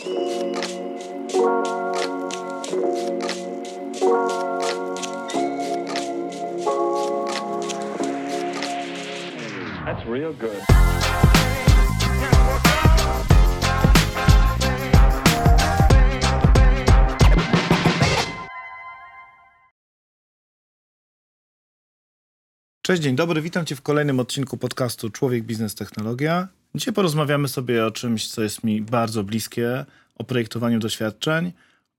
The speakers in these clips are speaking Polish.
That's real good. Cześć, dzień dobry, witam Cię w kolejnym odcinku podcastu Człowiek, Biznes, Technologia. Dzisiaj porozmawiamy sobie o czymś, co jest mi bardzo bliskie, o projektowaniu doświadczeń,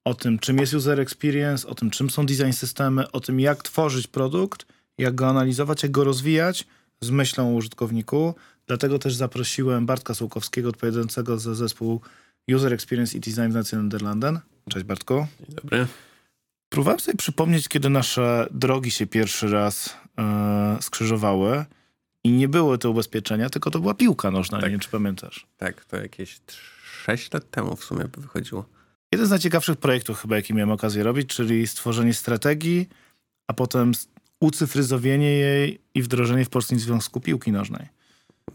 o tym, czym jest user experience, o tym, czym są design systemy, o tym, jak tworzyć produkt, jak go analizować, jak go rozwijać z myślą o użytkowniku. Dlatego też zaprosiłem Bartka Sułkowskiego, odpowiadającego za zespół User Experience i Design w Nederlanden. Cześć Bartku. Dzień dobry. Próbowałem sobie przypomnieć, kiedy nasze drogi się pierwszy raz e, skrzyżowały i nie były to ubezpieczenia, tylko to była piłka nożna, Tak. nie wiem czy pamiętasz. Tak, to jakieś 6 lat temu w sumie by wychodziło. Jeden z najciekawszych projektów chyba, jaki miałem okazję robić, czyli stworzenie strategii, a potem ucyfryzowienie jej i wdrożenie w Polskim Związku Piłki Nożnej.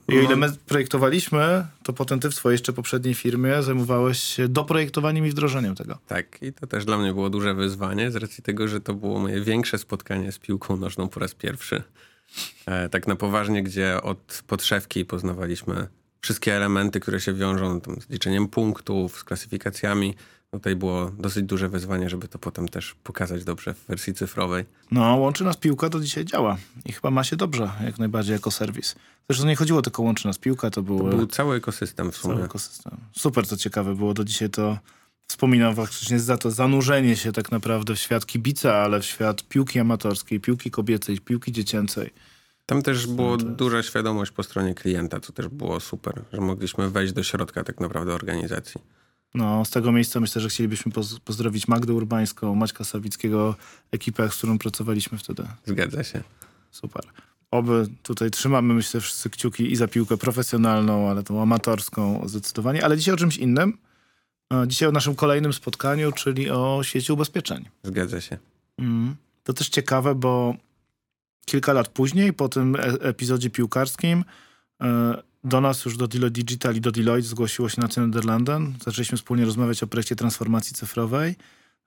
I o ile my projektowaliśmy, to potem ty w swojej jeszcze poprzedniej firmie zajmowałeś się doprojektowaniem i wdrożeniem tego. Tak, i to też dla mnie było duże wyzwanie, z racji tego, że to było moje większe spotkanie z piłką nożną po raz pierwszy. E, tak na poważnie, gdzie od podszewki poznawaliśmy wszystkie elementy, które się wiążą z liczeniem punktów, z klasyfikacjami. Tutaj było dosyć duże wyzwanie, żeby to potem też pokazać dobrze w wersji cyfrowej. No, łączy nas piłka, to dzisiaj działa. I chyba ma się dobrze, jak najbardziej jako serwis. Zresztą nie chodziło tylko łączy nas piłka, to był, To był cały ekosystem w cały sumie. ekosystem. Super, co ciekawe było do dzisiaj to wspominam faktycznie za to zanurzenie się tak naprawdę w świat kibica, ale w świat piłki amatorskiej, piłki kobiecej, piłki dziecięcej. Tam też jest- duża świadomość po stronie klienta, co też było super, że mogliśmy wejść do środka tak naprawdę organizacji. No, z tego miejsca myślę, że chcielibyśmy poz- pozdrowić Magdę Urbańską, Maćka Sawickiego, ekipę, z którą pracowaliśmy wtedy. Zgadza się. Super. Oby tutaj trzymamy, myślę, wszyscy kciuki i za piłkę profesjonalną, ale tą amatorską zdecydowanie. Ale dzisiaj o czymś innym. Dzisiaj o naszym kolejnym spotkaniu, czyli o świecie ubezpieczeń. Zgadza się. Mm. To też ciekawe, bo kilka lat później, po tym e- epizodzie piłkarskim, e, do nas już do Deloitte Digital i do Deloitte zgłosiło się Nację Nederlanden. Zaczęliśmy wspólnie rozmawiać o projekcie transformacji cyfrowej,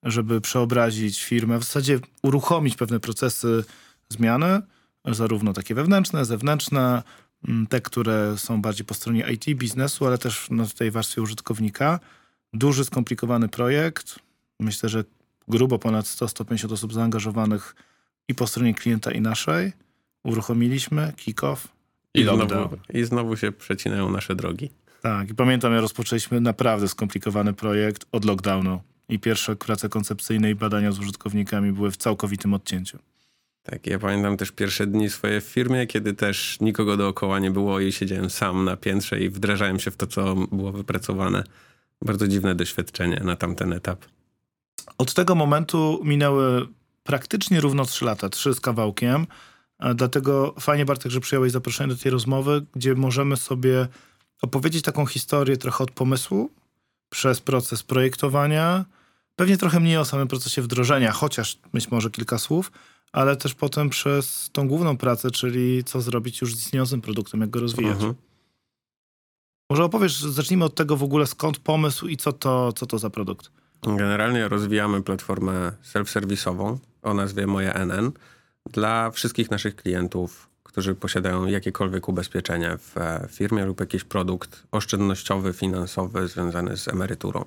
żeby przeobrazić firmę, w zasadzie uruchomić pewne procesy zmiany, zarówno takie wewnętrzne, zewnętrzne, mm, te, które są bardziej po stronie IT, biznesu, ale też no, w tej warstwie użytkownika. Duży, skomplikowany projekt. Myślę, że grubo ponad 100-150 osób zaangażowanych i po stronie klienta i naszej. Uruchomiliśmy kick-off i, I znowu, I znowu się przecinają nasze drogi. Tak, i pamiętam, jak rozpoczęliśmy naprawdę skomplikowany projekt od lockdownu. I pierwsze prace koncepcyjne i badania z użytkownikami były w całkowitym odcięciu. Tak, ja pamiętam też pierwsze dni swoje w firmie, kiedy też nikogo dookoła nie było i siedziałem sam na piętrze i wdrażałem się w to, co było wypracowane. Bardzo dziwne doświadczenie na tamten etap. Od tego momentu minęły praktycznie równo trzy lata, trzy z kawałkiem. Dlatego fajnie, Bartek, że przyjąłeś zaproszenie do tej rozmowy, gdzie możemy sobie opowiedzieć taką historię trochę od pomysłu, przez proces projektowania, pewnie trochę mniej o samym procesie wdrożenia, chociaż być może kilka słów, ale też potem przez tą główną pracę, czyli co zrobić już z istniejącym produktem, jak go rozwijać. Mhm. Może opowiesz, zacznijmy od tego w ogóle, skąd pomysł i co to, co to za produkt. Generalnie rozwijamy platformę self-serwisową o nazwie Moje NN dla wszystkich naszych klientów, którzy posiadają jakiekolwiek ubezpieczenie w e, firmie lub jakiś produkt oszczędnościowy, finansowy związany z emeryturą.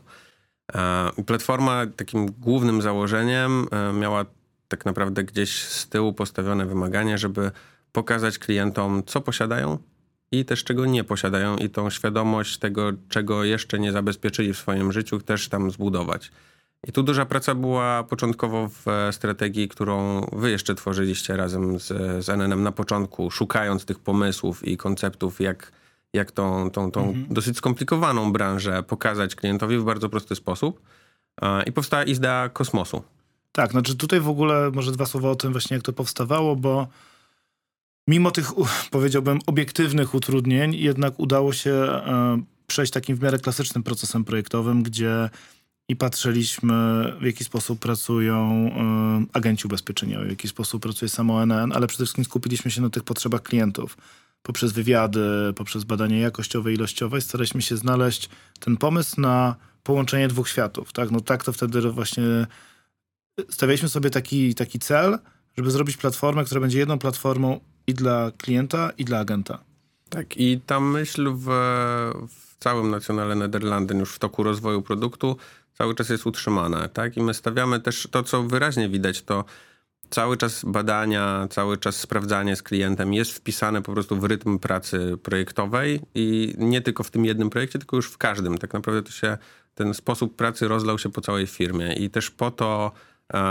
E, Platforma takim głównym założeniem e, miała tak naprawdę gdzieś z tyłu postawione wymaganie, żeby pokazać klientom, co posiadają i też czego nie posiadają i tą świadomość tego, czego jeszcze nie zabezpieczyli w swoim życiu, też tam zbudować. I tu duża praca była początkowo w e, strategii, którą wy jeszcze tworzyliście razem z, z NN-em na początku, szukając tych pomysłów i konceptów, jak, jak tą, tą, tą dosyć skomplikowaną branżę pokazać klientowi w bardzo prosty sposób. I powstała idea kosmosu. Tak, znaczy tutaj w ogóle może dwa słowa o tym właśnie, jak to powstawało, bo mimo tych, powiedziałbym, obiektywnych utrudnień, jednak udało się e, przejść takim w miarę klasycznym procesem projektowym, gdzie i patrzyliśmy, w jaki sposób pracują e, agenci ubezpieczeniowi, w jaki sposób pracuje samo NN, ale przede wszystkim skupiliśmy się na tych potrzebach klientów. Poprzez wywiady, poprzez badania jakościowe, ilościowe, staraliśmy się znaleźć ten pomysł na połączenie dwóch światów, tak? No tak to wtedy właśnie stawialiśmy sobie taki, taki cel, żeby zrobić platformę, która będzie jedną platformą i dla klienta, i dla agenta. Tak, i ta myśl w, w całym Nacjonale Nederlanden, już w toku rozwoju produktu, cały czas jest utrzymana, tak? I my stawiamy też to, co wyraźnie widać, to cały czas badania, cały czas sprawdzanie z klientem jest wpisane po prostu w rytm pracy projektowej i nie tylko w tym jednym projekcie, tylko już w każdym. Tak naprawdę to się, ten sposób pracy rozlał się po całej firmie i też po to,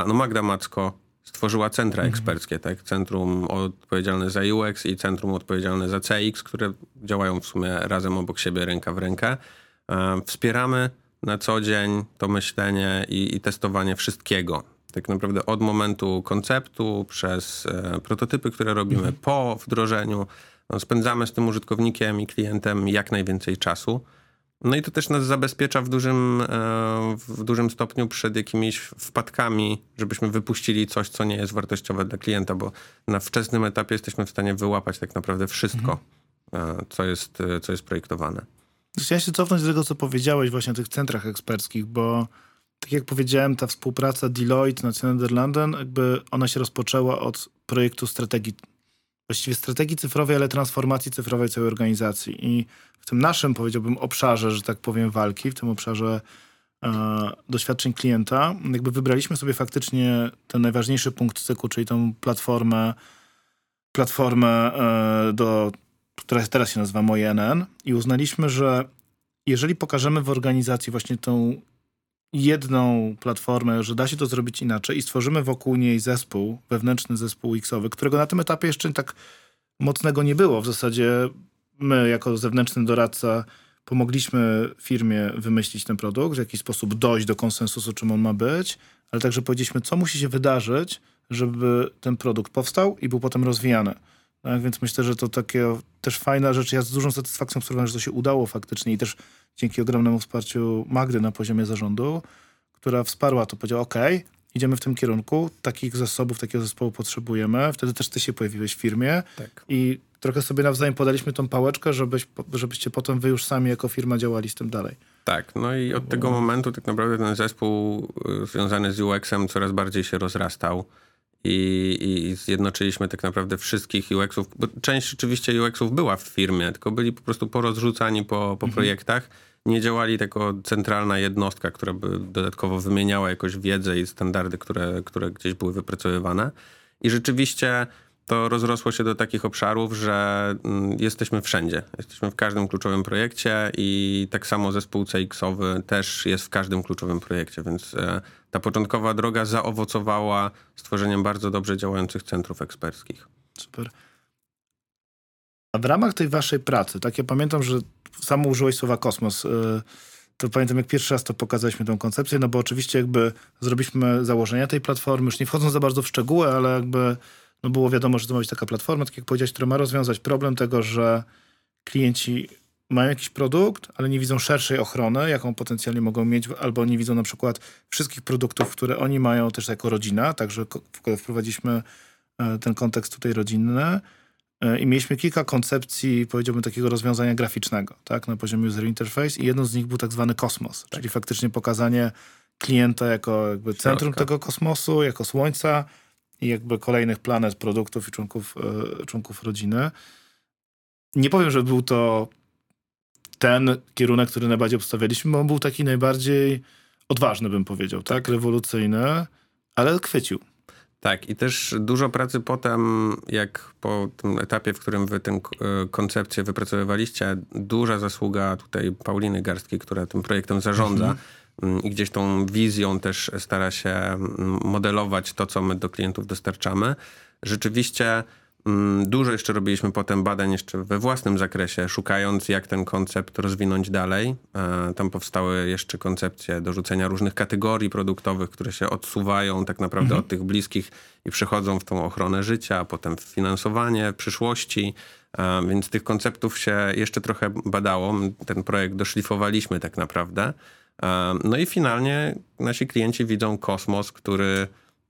no Magda Macko stworzyła centra mhm. eksperckie, tak? Centrum odpowiedzialne za UX i centrum odpowiedzialne za CX, które działają w sumie razem obok siebie, ręka w rękę. Wspieramy na co dzień to myślenie i, i testowanie wszystkiego. Tak naprawdę od momentu konceptu, przez e, prototypy, które robimy, mhm. po wdrożeniu, no, spędzamy z tym użytkownikiem i klientem jak najwięcej czasu. No i to też nas zabezpiecza w dużym, e, w dużym stopniu przed jakimiś wpadkami, żebyśmy wypuścili coś, co nie jest wartościowe dla klienta, bo na wczesnym etapie jesteśmy w stanie wyłapać tak naprawdę wszystko, mhm. E, co, jest, co jest projektowane. Chciałem się cofnąć do tego, co powiedziałeś właśnie o tych centrach eksperckich, bo tak jak powiedziałem, ta współpraca Deloitte, National London, jakby ona się rozpoczęła od projektu strategii, właściwie strategii cyfrowej, ale transformacji cyfrowej całej organizacji. I w tym naszym, powiedziałbym, obszarze, że tak powiem, walki, w tym obszarze e, doświadczeń klienta, jakby wybraliśmy sobie faktycznie ten najważniejszy punkt cyklu, czyli tą platformę, platformę e, do która teraz się nazywa Moje NN i uznaliśmy, że jeżeli pokażemy w organizacji właśnie tą jedną platformę, że da się to zrobić inaczej i stworzymy wokół niej zespół, wewnętrzny zespół X-owy, którego na tym etapie jeszcze tak mocnego nie było. W zasadzie my jako zewnętrzny doradca pomogliśmy firmie wymyślić ten produkt, w jakiś sposób dojść do konsensusu, czym on ma być, ale także powiedzieliśmy, co musi się wydarzyć, żeby ten produkt powstał i był potem rozwijany. Tak, więc myślę, że to takie też fajna rzecz. Ja z dużą satysfakcją wspominam, że to się udało faktycznie i też dzięki ogromnemu wsparciu Magdy na poziomie zarządu, która wsparła to, powiedziała, ok, idziemy w tym kierunku, takich zasobów, takiego zespołu potrzebujemy. Wtedy też ty się pojawiłeś w firmie tak. i trochę sobie nawzajem podaliśmy tą pałeczkę, żebyś, żebyście potem wy już sami jako firma działali z tym dalej. Tak, no i od tego momentu tak naprawdę ten zespół y, związany z UX-em coraz bardziej się rozrastał i, i zjednoczyliśmy tak naprawdę wszystkich UX-ów, bo część oczywiście UX-ów była w firmie, tylko byli po prostu porozrzucani po, po mhm. projektach. Nie działali jako centralna jednostka, która by dodatkowo wymieniała jakoś wiedzę i standardy, które, które gdzieś były wypracowywane. I rzeczywiście to rozrosło się do takich obszarów, że mm, jesteśmy wszędzie. Jesteśmy w każdym kluczowym projekcie i tak samo zespół CX-owy też jest w każdym kluczowym projekcie, więc e, ta początkowa droga zaowocowała stworzeniem bardzo dobrze działających centrów eksperckich. Super. A w ramach tej waszej pracy, tak ja pamiętam, że samo użyłeś słowa kosmos. E, to pamiętam, jak pierwszy raz to pokazaliśmy tą koncepcję, no bo oczywiście jakby zrobiliśmy założenia tej platformy, już nie wchodząc za bardzo w szczegóły, ale jakby no było wiadomo, że to ma być taka platforma, tak jak powiedziałeś, która ma rozwiązać problem tego, że klienci mają jakiś produkt, ale nie widzą szerszej ochrony, jaką potencjalnie mogą mieć, albo nie widzą na przykład wszystkich produktów, które oni mają też jako rodzina, także wprowadziliśmy e, ten kontekst tutaj rodzinny e, i mieliśmy kilka koncepcji, powiedziałbym, takiego rozwiązania graficznego, tak, na poziomie user interface. I jedną z nich był tak zwany kosmos, tak. czyli faktycznie pokazanie klienta jako jakby centrum tego kosmosu, jako słońca, i jakby kolejnych planet, produktów i członków, e, członków rodziny. Nie powiem, że był to ten kierunek, który najbardziej obstawialiśmy, bo on był taki najbardziej odważny, bym powiedział, tak? Rewolucyjny, ale chwycił. Tak, i też dużo pracy potem, jak po tym etapie, w którym wy tę e, koncepcję wypracowywaliście, duża zasługa tutaj Pauliny Garstki, która tym projektem zarządza. Mhm i gdzieś tą wizją też stara się mm, modelować to, co my do klientów dostarczamy. Rzeczywiście mm, dużo jeszcze robiliśmy potem badań jeszcze we własnym zakresie, szukając jak ten koncept rozwinąć dalej. E, tam powstały jeszcze koncepcje dorzucenia różnych kategorii produktowych, które się odsuwają tak naprawdę mhm. od tych bliskich i przechodzą w tą ochronę życia, potem w finansowanie przyszłości. E, więc tych konceptów się jeszcze trochę badało. Ten projekt doszlifowaliśmy tak naprawdę. No i finalnie nasi klienci widzą kosmos, który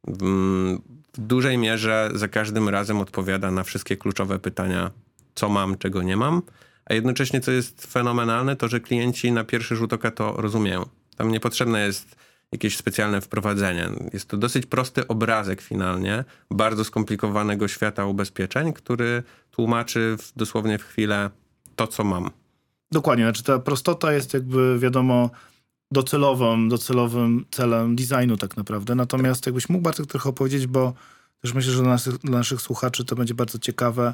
w dużej mierze za każdym razem odpowiada na wszystkie kluczowe pytania, co mam, czego nie mam. A jednocześnie, co jest fenomenalne, to że klienci na pierwszy rzut oka to rozumieją. Tam niepotrzebne jest jakieś specjalne wprowadzenie. Jest to dosyć prosty obrazek finalnie bardzo skomplikowanego świata ubezpieczeń, który tłumaczy w, dosłownie w chwilę to, co mam. Dokładnie, znaczy ta prostota jest jakby wiadomo docelową, docelowym celem designu tak naprawdę. Natomiast jakbyś mógł Bartek trochę opowiedzieć, bo też myślę, że dla naszych, dla naszych słuchaczy to będzie bardzo ciekawe.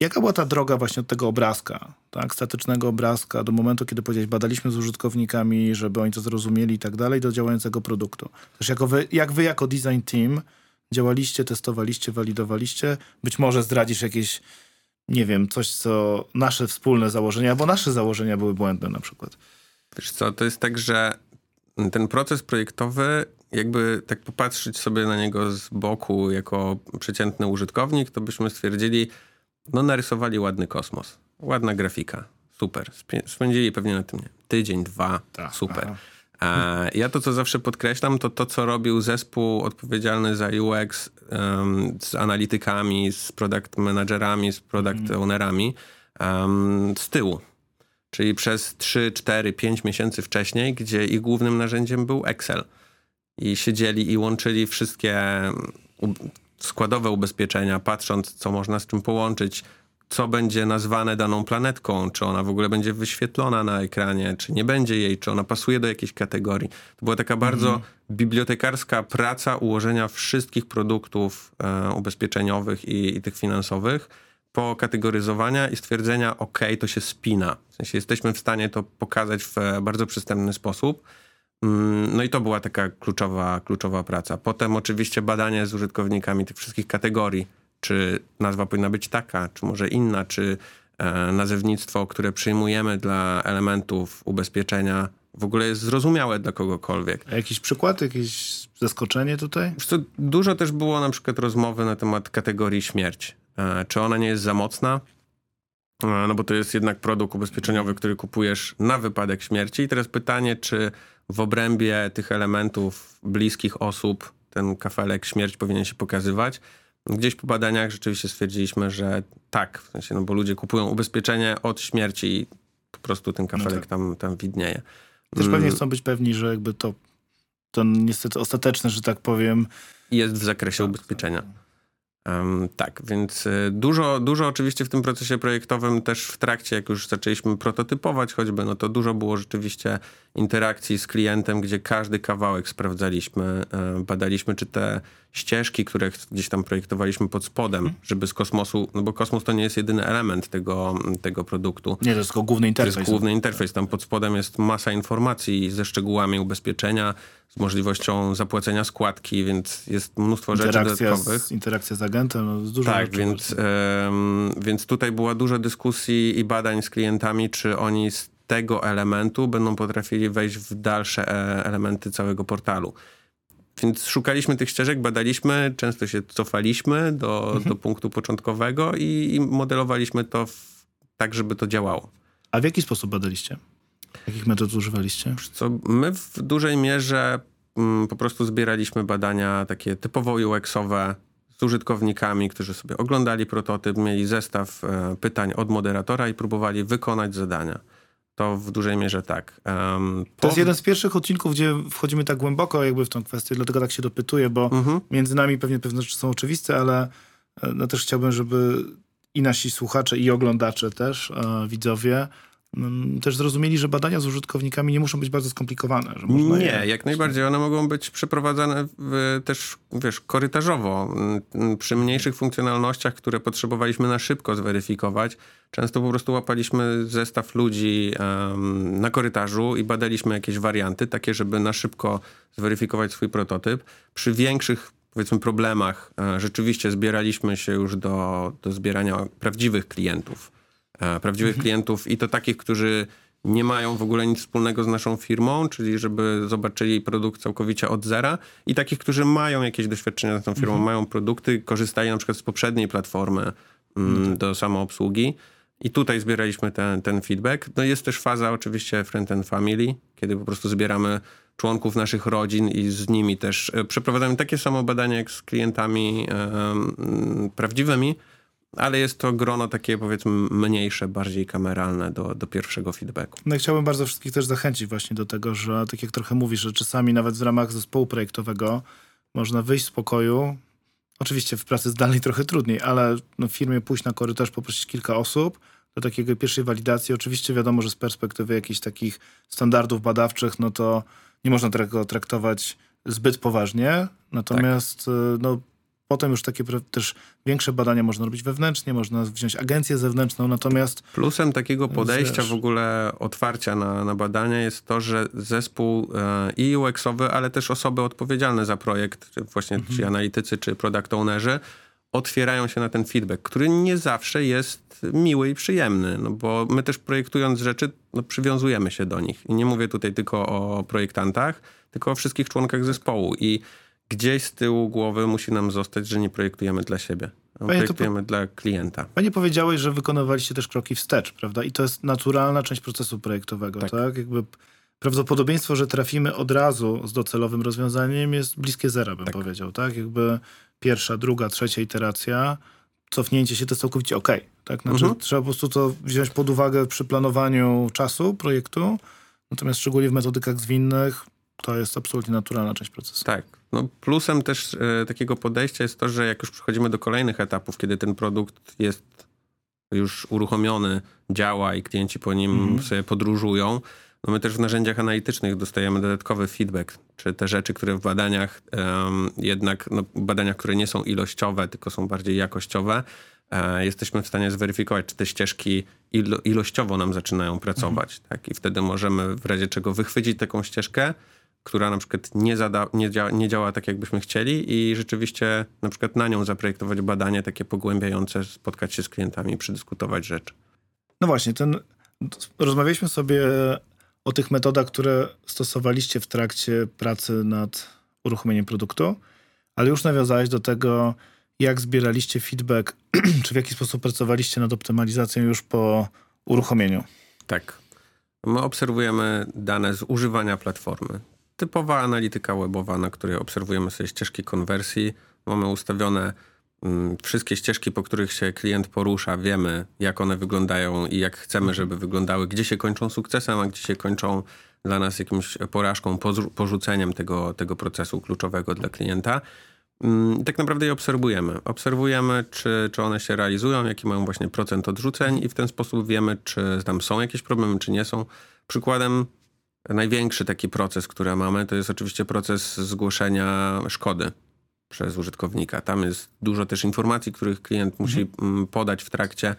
Jaka była ta droga właśnie od tego obrazka, tak, statycznego obrazka do momentu, kiedy powiedziałeś, badaliśmy z użytkownikami, żeby oni to zrozumieli i tak dalej, do działającego produktu. Też jako wy, jak wy jako design team działaliście, testowaliście, walidowaliście, być może zdradzisz jakieś, nie wiem, coś, co nasze wspólne założenia, bo nasze założenia były błędne na przykład. Wiesz co, to jest tak, że ten proces projektowy, jakby tak popatrzeć sobie na niego z boku jako przeciętny użytkownik, to byśmy stwierdzili, no narysowali ładny kosmos, ładna grafika, super. Spędzili pewnie na tym nie, tydzień, dwa, Tak, super. aha. Ja to, co zawsze podkreślam, to to, co robił zespół odpowiedzialny za UX em, z analitykami, z product managerami, z product ownerami em, z tyłu. Czyli przez 3, 4, 5 miesięcy wcześniej, gdzie ich głównym narzędziem był Excel. I siedzieli i łączyli wszystkie u- składowe ubezpieczenia, patrząc, co można z czym połączyć, co będzie nazwane daną planetką, czy ona w ogóle będzie wyświetlona na ekranie, czy nie będzie jej, czy ona pasuje do jakiejś kategorii. To była taka bardzo bibliotekarska praca ułożenia wszystkich produktów e, ubezpieczeniowych i, i tych finansowych, pokategoryzowania i stwierdzenia, ok, to się spina. W sensie jesteśmy w stanie to pokazać w e, bardzo przystępny sposób. Mm, No i to była taka kluczowa, kluczowa praca. Potem oczywiście badanie z użytkownikami tych wszystkich kategorii. Czy nazwa powinna być taka, czy może inna, czy e, nazewnictwo, które przyjmujemy dla elementów ubezpieczenia w ogóle jest zrozumiałe dla kogokolwiek. A jakiś przykład, jakieś zaskoczenie tutaj? Wiesz co, dużo też było na przykład rozmowy na temat kategorii śmierć. E, Czy ona nie jest za mocna? E, No bo to jest jednak produkt ubezpieczeniowy, który kupujesz na wypadek śmierci. I teraz pytanie, czy w obrębie tych elementów bliskich osób ten kafelek śmierć powinien się pokazywać? Gdzieś po badaniach rzeczywiście stwierdziliśmy, że tak, w sensie, no bo ludzie kupują ubezpieczenie od śmierci i po prostu ten kafelek tak. tam, tam widnieje. Też pewnie Mm, chcą być pewni, że jakby to, to niestety ostateczne, że tak powiem. Jest w zakresie ubezpieczenia. Tak, więc y, dużo, dużo oczywiście w tym procesie projektowym też w trakcie, jak już zaczęliśmy prototypować choćby, no to dużo było rzeczywiście interakcji z klientem, gdzie każdy kawałek sprawdzaliśmy, e, badaliśmy, czy te ścieżki, które gdzieś tam projektowaliśmy pod spodem, żeby z kosmosu, no bo kosmos to nie jest jedyny element tego, tego produktu. Nie, to jest tylko główny To interfejs. jest główny interfejs. Tam pod spodem jest masa informacji ze szczegółami ubezpieczenia, z możliwością zapłacenia składki, więc jest mnóstwo rzeczy dodatkowych. z, interakcja z agentem, no, z dużo Tak, rzeczy. więc, em, więc tutaj była dużo dyskusji i badań z klientami, czy oni z tego elementu będą potrafili wejść w dalsze e, elementy całego portalu. Więc szukaliśmy tych ścieżek, badaliśmy, często się cofaliśmy do, Mhm. do punktu początkowego i, i modelowaliśmy to w, tak, żeby to działało. A w jaki sposób badaliście? Jakich metod używaliście? Co my w dużej mierze mm, po prostu zbieraliśmy badania takie typowo UX-owe z użytkownikami, którzy sobie oglądali prototyp, mieli zestaw e, pytań od moderatora i próbowali wykonać zadania. To w dużej mierze tak. To po- jest jeden z pierwszych odcinków, gdzie wchodzimy tak głęboko jakby w tą kwestię, dlatego tak się dopytuję, bo Mhm. między nami pewnie pewne rzeczy są oczywiste, ale e, no też chciałbym, żeby i nasi słuchacze, i oglądacze też, e, widzowie, też zrozumieli, że badania z użytkownikami nie muszą być bardzo skomplikowane. Że można Nie, je- jak najbardziej. One mogą być przeprowadzane w, też, wiesz, korytarzowo. Mm, mm, Przy mniejszych funkcjonalnościach, które potrzebowaliśmy na szybko zweryfikować, często po prostu łapaliśmy zestaw ludzi em, na korytarzu i badaliśmy jakieś warianty, takie, żeby na szybko zweryfikować swój prototyp. Przy większych powiedzmy problemach e, rzeczywiście zbieraliśmy się już do, do zbierania prawdziwych klientów. E, prawdziwych klientów i to takich, którzy nie mają w ogóle nic wspólnego z naszą firmą, czyli żeby zobaczyli produkt całkowicie od zera i takich, którzy mają jakieś doświadczenia z tą firmą, mają produkty, korzystali na przykład z poprzedniej platformy mm, do samoobsługi. I tutaj zbieraliśmy ten, ten feedback. No jest też faza oczywiście friend and family, kiedy po prostu zbieramy członków naszych rodzin i z nimi też e, przeprowadzamy takie samo badania jak z klientami em, prawdziwymi, ale jest to grono takie powiedzmy mniejsze, bardziej kameralne do, do pierwszego feedbacku. No i chciałbym bardzo wszystkich też zachęcić właśnie do tego, że tak jak trochę mówisz, że czasami nawet w ramach zespołu projektowego można wyjść z pokoju, oczywiście w pracy zdalnej trochę trudniej, ale no w firmie pójść na korytarz, poprosić kilka osób do takiej pierwszej walidacji. Oczywiście wiadomo, że z perspektywy jakichś takich standardów badawczych, no to nie można tego traktować zbyt poważnie. Natomiast tak. no, Potem już takie też większe badania można robić wewnętrznie, można wziąć agencję zewnętrzną, natomiast... Plusem takiego podejścia wiesz, w ogóle otwarcia na, na badania jest to, że zespół e, i UX-owy, ale też osoby odpowiedzialne za projekt, czy właśnie mhm. ci analitycy, czy product ownerzy, otwierają się na ten feedback, który nie zawsze jest miły i przyjemny, no bo my też projektując rzeczy, no przywiązujemy się do nich. I nie mówię tutaj tylko o projektantach, tylko o wszystkich członkach zespołu i gdzieś z tyłu głowy musi nam zostać, że nie projektujemy dla siebie. Panie, projektujemy po... dla klienta. Panie powiedziałeś, że wykonywaliście też kroki wstecz, prawda? I to jest naturalna część procesu projektowego, tak? tak? Jakby prawdopodobieństwo, że trafimy od razu z docelowym rozwiązaniem jest bliskie zera, bym tak. powiedział, tak? Jakby pierwsza, druga, trzecia iteracja, cofnięcie się to jest całkowicie ok, tak? Znaczy mhm. trzeba po prostu to wziąć pod uwagę przy planowaniu czasu projektu, natomiast szczególnie w metodykach zwinnych to jest absolutnie naturalna część procesu. Tak. No plusem też e, takiego podejścia jest to, że jak już przechodzimy do kolejnych etapów, kiedy ten produkt jest już uruchomiony, działa i klienci po nim mm. sobie podróżują, no my też w narzędziach analitycznych dostajemy dodatkowy feedback, czy te rzeczy, które w badaniach um, jednak, no, badaniach, które nie są ilościowe, tylko są bardziej jakościowe, e, jesteśmy w stanie zweryfikować, czy te ścieżki ilo ilościowo nam zaczynają pracować. Mm. Tak? I wtedy możemy w razie czego wychwycić taką ścieżkę, która na przykład nie, zada, nie, dzia, nie działa tak, jakbyśmy chcieli i rzeczywiście na przykład na nią zaprojektować badanie takie pogłębiające, spotkać się z klientami, przedyskutować rzeczy. No właśnie, ten, rozmawialiśmy sobie o tych metodach, które stosowaliście w trakcie pracy nad uruchomieniem produktu, ale już nawiązałeś do tego, jak zbieraliście feedback, czy w jaki sposób pracowaliście nad optymalizacją już po uruchomieniu. Tak. My obserwujemy dane z używania platformy typowa analityka webowa, na której obserwujemy sobie ścieżki konwersji. Mamy ustawione mm, wszystkie ścieżki, po których się klient porusza. Wiemy, jak one wyglądają i jak chcemy, żeby wyglądały, gdzie się kończą sukcesem, a gdzie się kończą dla nas jakimś porażką, porzuceniem tego, tego procesu kluczowego dla klienta. Mm, tak naprawdę je obserwujemy. Obserwujemy, czy, czy one się realizują, jaki mają właśnie procent odrzuceń i w ten sposób wiemy, czy tam są jakieś problemy, czy nie są. Przykładem Największy taki proces, który mamy, to jest oczywiście proces zgłoszenia szkody przez użytkownika. Tam jest dużo też informacji, których klient musi mhm. Mm, podać w trakcie.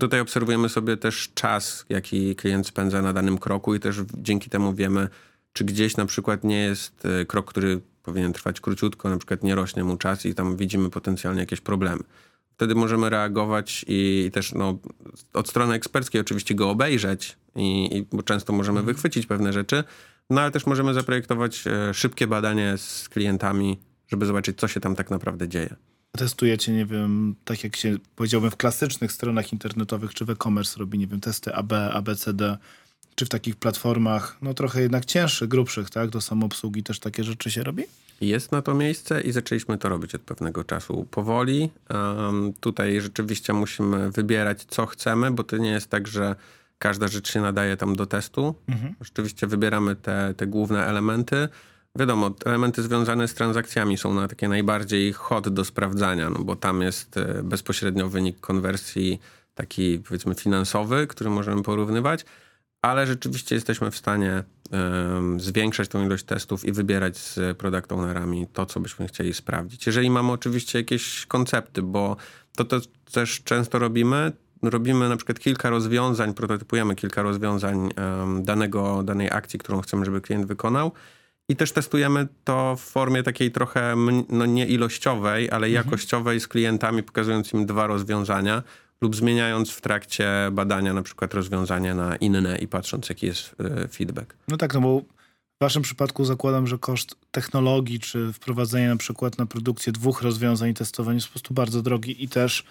Tutaj obserwujemy sobie też czas, jaki klient spędza na danym kroku i też dzięki temu wiemy, czy gdzieś na przykład nie jest e, krok, który powinien trwać króciutko, na przykład nie rośnie mu czas i tam widzimy potencjalnie jakieś problemy. Wtedy możemy reagować i też no, od strony eksperckiej oczywiście go obejrzeć, i, i bo często możemy mhm. wychwycić pewne rzeczy, no ale też możemy zaprojektować e, szybkie badanie z klientami, żeby zobaczyć, co się tam tak naprawdę dzieje. Testujecie, nie wiem, tak jak się powiedziałbym w klasycznych stronach internetowych, czy w e-commerce robi, nie wiem, testy AB, ABCD, czy w takich platformach, no trochę jednak cięższych, grubszych, tak, do samoobsługi też takie rzeczy się robi? Jest na to miejsce i zaczęliśmy to robić od pewnego czasu powoli. Um, tutaj rzeczywiście musimy wybierać, co chcemy, bo to nie jest tak, że każda rzecz się nadaje tam do testu. Mhm. Rzeczywiście wybieramy te, te główne elementy. Wiadomo, elementy związane z transakcjami są na takie najbardziej hot do sprawdzania, no bo tam jest e, bezpośrednio wynik konwersji taki powiedzmy finansowy, który możemy porównywać, ale rzeczywiście jesteśmy w stanie um, zwiększać tą ilość testów i wybierać z product ownerami to, co byśmy chcieli sprawdzić. Jeżeli mamy oczywiście jakieś koncepty, bo to, to też często robimy, robimy na przykład kilka rozwiązań, prototypujemy kilka rozwiązań um, danego, danej akcji, którą chcemy, żeby klient wykonał. I też testujemy to w formie takiej trochę no nie ilościowej, ale mhm. jakościowej z klientami, pokazując im dwa rozwiązania lub zmieniając w trakcie badania na przykład rozwiązania na inne i patrząc, jaki jest e, feedback. No tak, no bo w waszym przypadku zakładam, że koszt technologii czy wprowadzenia na przykład na produkcję dwóch rozwiązań testowania jest po prostu bardzo drogi i też